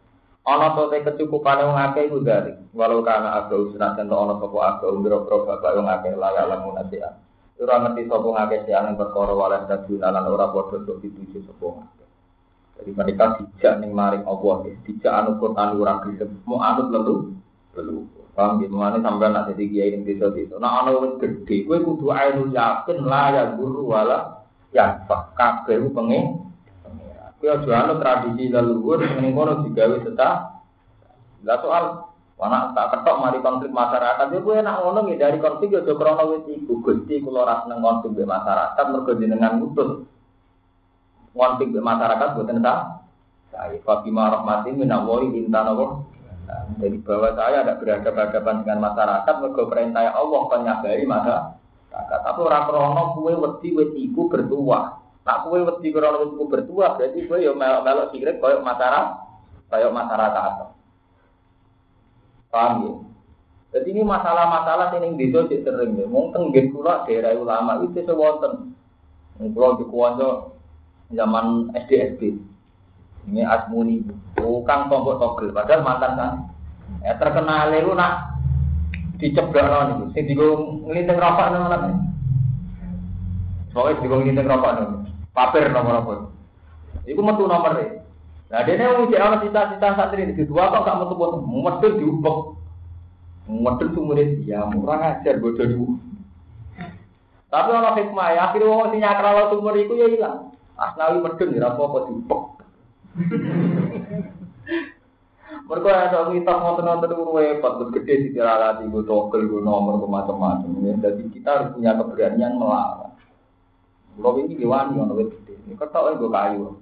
Ono to kecukupan wong akeh iku dari. Walau kana aga usnat ento ono sapa aga umbro-bro bapak wong akeh laya lamun nasihat. Ora ngerti sapa ngakeh siang perkara walah daduna lan ora padha untuk dituju sapa Jadi mereka dijak ning maring Allah, dijak anu Quran gelem, mau anut lelu, lelu. Paham gitu, mana sampai nak jadi kiai ini desa itu. Nah, anak wis gede, gue kudu ainul yakin lah ya guru wala ya kabeh pengen. Aja anu tradisi leluhur ning kono digawe tetap. Lah soal anak tak ketok mari konflik masyarakat, ya gue nak ngono dari konflik ya krono wis iku Gusti kula ora konflik di masyarakat mergo jenengan ngutus. Konflik di masyarakat boten sah. Saya Fatimah rahmatin minallahi intana jadi bahwa saya ada berhadapan-hadapan dengan masyarakat, mergo perintah Allah penyabari masa Tapi orang krono kue wedi wetiku bertua. Nak kue wedi krono wetiku bertua, berarti kue yo melok-melok sigrek koyok masyarakat, koyok masyarakat. Paham ya? Jadi ini masalah-masalah yang sini sering ya. Mungkin di kula daerah ulama itu sewonten. Di kuwanto zaman SD SD. Ini Asmuni, tukang tombok togel, padahal mantan kan. Ya terkenal itu nak diceblok itu. Sing digo ngelinting rokok mana? Soalnya digo ngelinting rokok nang. Paper nomor apa? Iku metu nomor e. Nah, dia nih mau cek cita-cita santri ini dua kok gak metu metu, medel diubek, medel sumurin, ya murah ajar bodoh dulu. Tapi orang hikmah ya, akhirnya orang sing nyakral sumur itu ya hilang. Asnawi medel ya apa-apa diubek. Mereka ada mitos nonton-nonton itu repot, terus gede di tilalati, gue togel, gue nomor, gue macam-macam. Ya, jadi kita harus punya keberanian melawan. Kalau ini diwani, ono gede. Ini ketok gue kayu.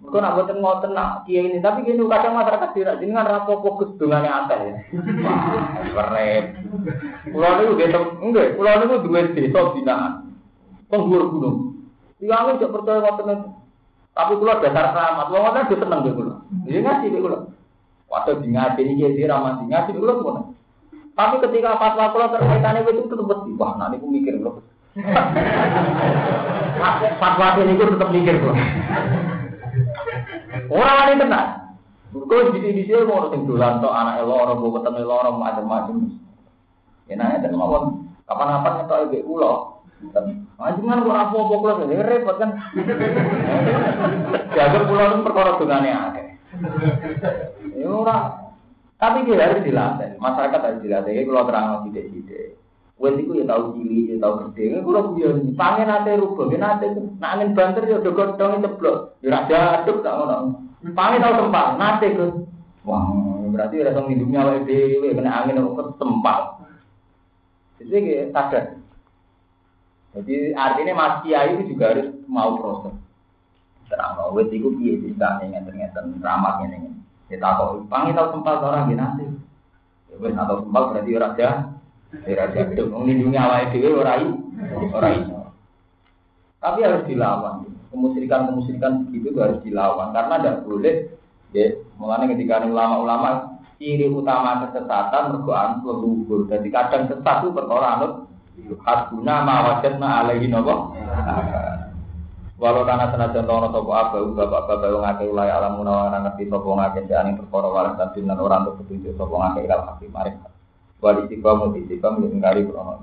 Mereka nak buatin ngoten nak kia ini, tapi gini kadang masyarakat tidak jadi kan rapo fokus dengan yang ada ya. Wah, keren. Pulau ini udah enggak, pulau ini dua desa binaan, penghulu gunung. Tiga ini tidak percaya ngoten tapi kulo dasar keramat, wong ngoten dia seneng nggih kulo. Iya ngaji nggih kulo. Waktu di ngaji ini jadi ramah di ngaji kulo kulo. Tapi ketika fatwa kulo terkaitannya itu tetap mesti wah nanti aku mikir kulo. Fatwa ini kulo tetap mikir kulo. Orang lain tenang. Kau di sini mau sing dolan tok anak loro, gue ketemu loro macam-macam. Ya nanya dan mawon kapan-kapan ngetok ibu kulo. Anjungan kok apa apa kula ini repot kan. Jaga pulau itu perkara dongane akeh. Ya ora. Tapi dia harus dilatih. Masyarakat harus dilatih. Ini kalau terang tidak-tidak. Wes iku ya tau cilik, ya tau gede. Ini kalau dia pangen nate rubah, ya nate nak angin banter ya udah godong ceblok. Ya raja aduk tak ngono. Pangen tau tempat, nate ke. Wah, berarti ada yang hidupnya awake dhewe kena angin kok tempat. Jadi kayak sadar. Jadi artinya Mas Kiai itu juga harus mau proses. Terang mau wes iku piye bisa ngeten-ngeten ramah ngene. Kita kok pangi tahu tempat orang gini nanti. Wes atau tempat berarti raja. Raja itu melindungi awal dhewe ora ora Tapi harus dilawan. Kemusyrikan-kemusyrikan begitu itu harus dilawan karena tidak boleh ya mulanya ketika ulama-ulama ciri utama kesesatan mergoan leluhur. Jadi kadang sesat itu perkara anut hasbuna ma wajadna alaihi nopo. Walau karena senajan tono sopo apa bapak-bapak yang ngake ulai alam munawa ngerti sopo ngake seani perkara waras dan orang untuk petunjuk sopo ngake ilal hakim marif. Wali muti sikwa mengingkari krono.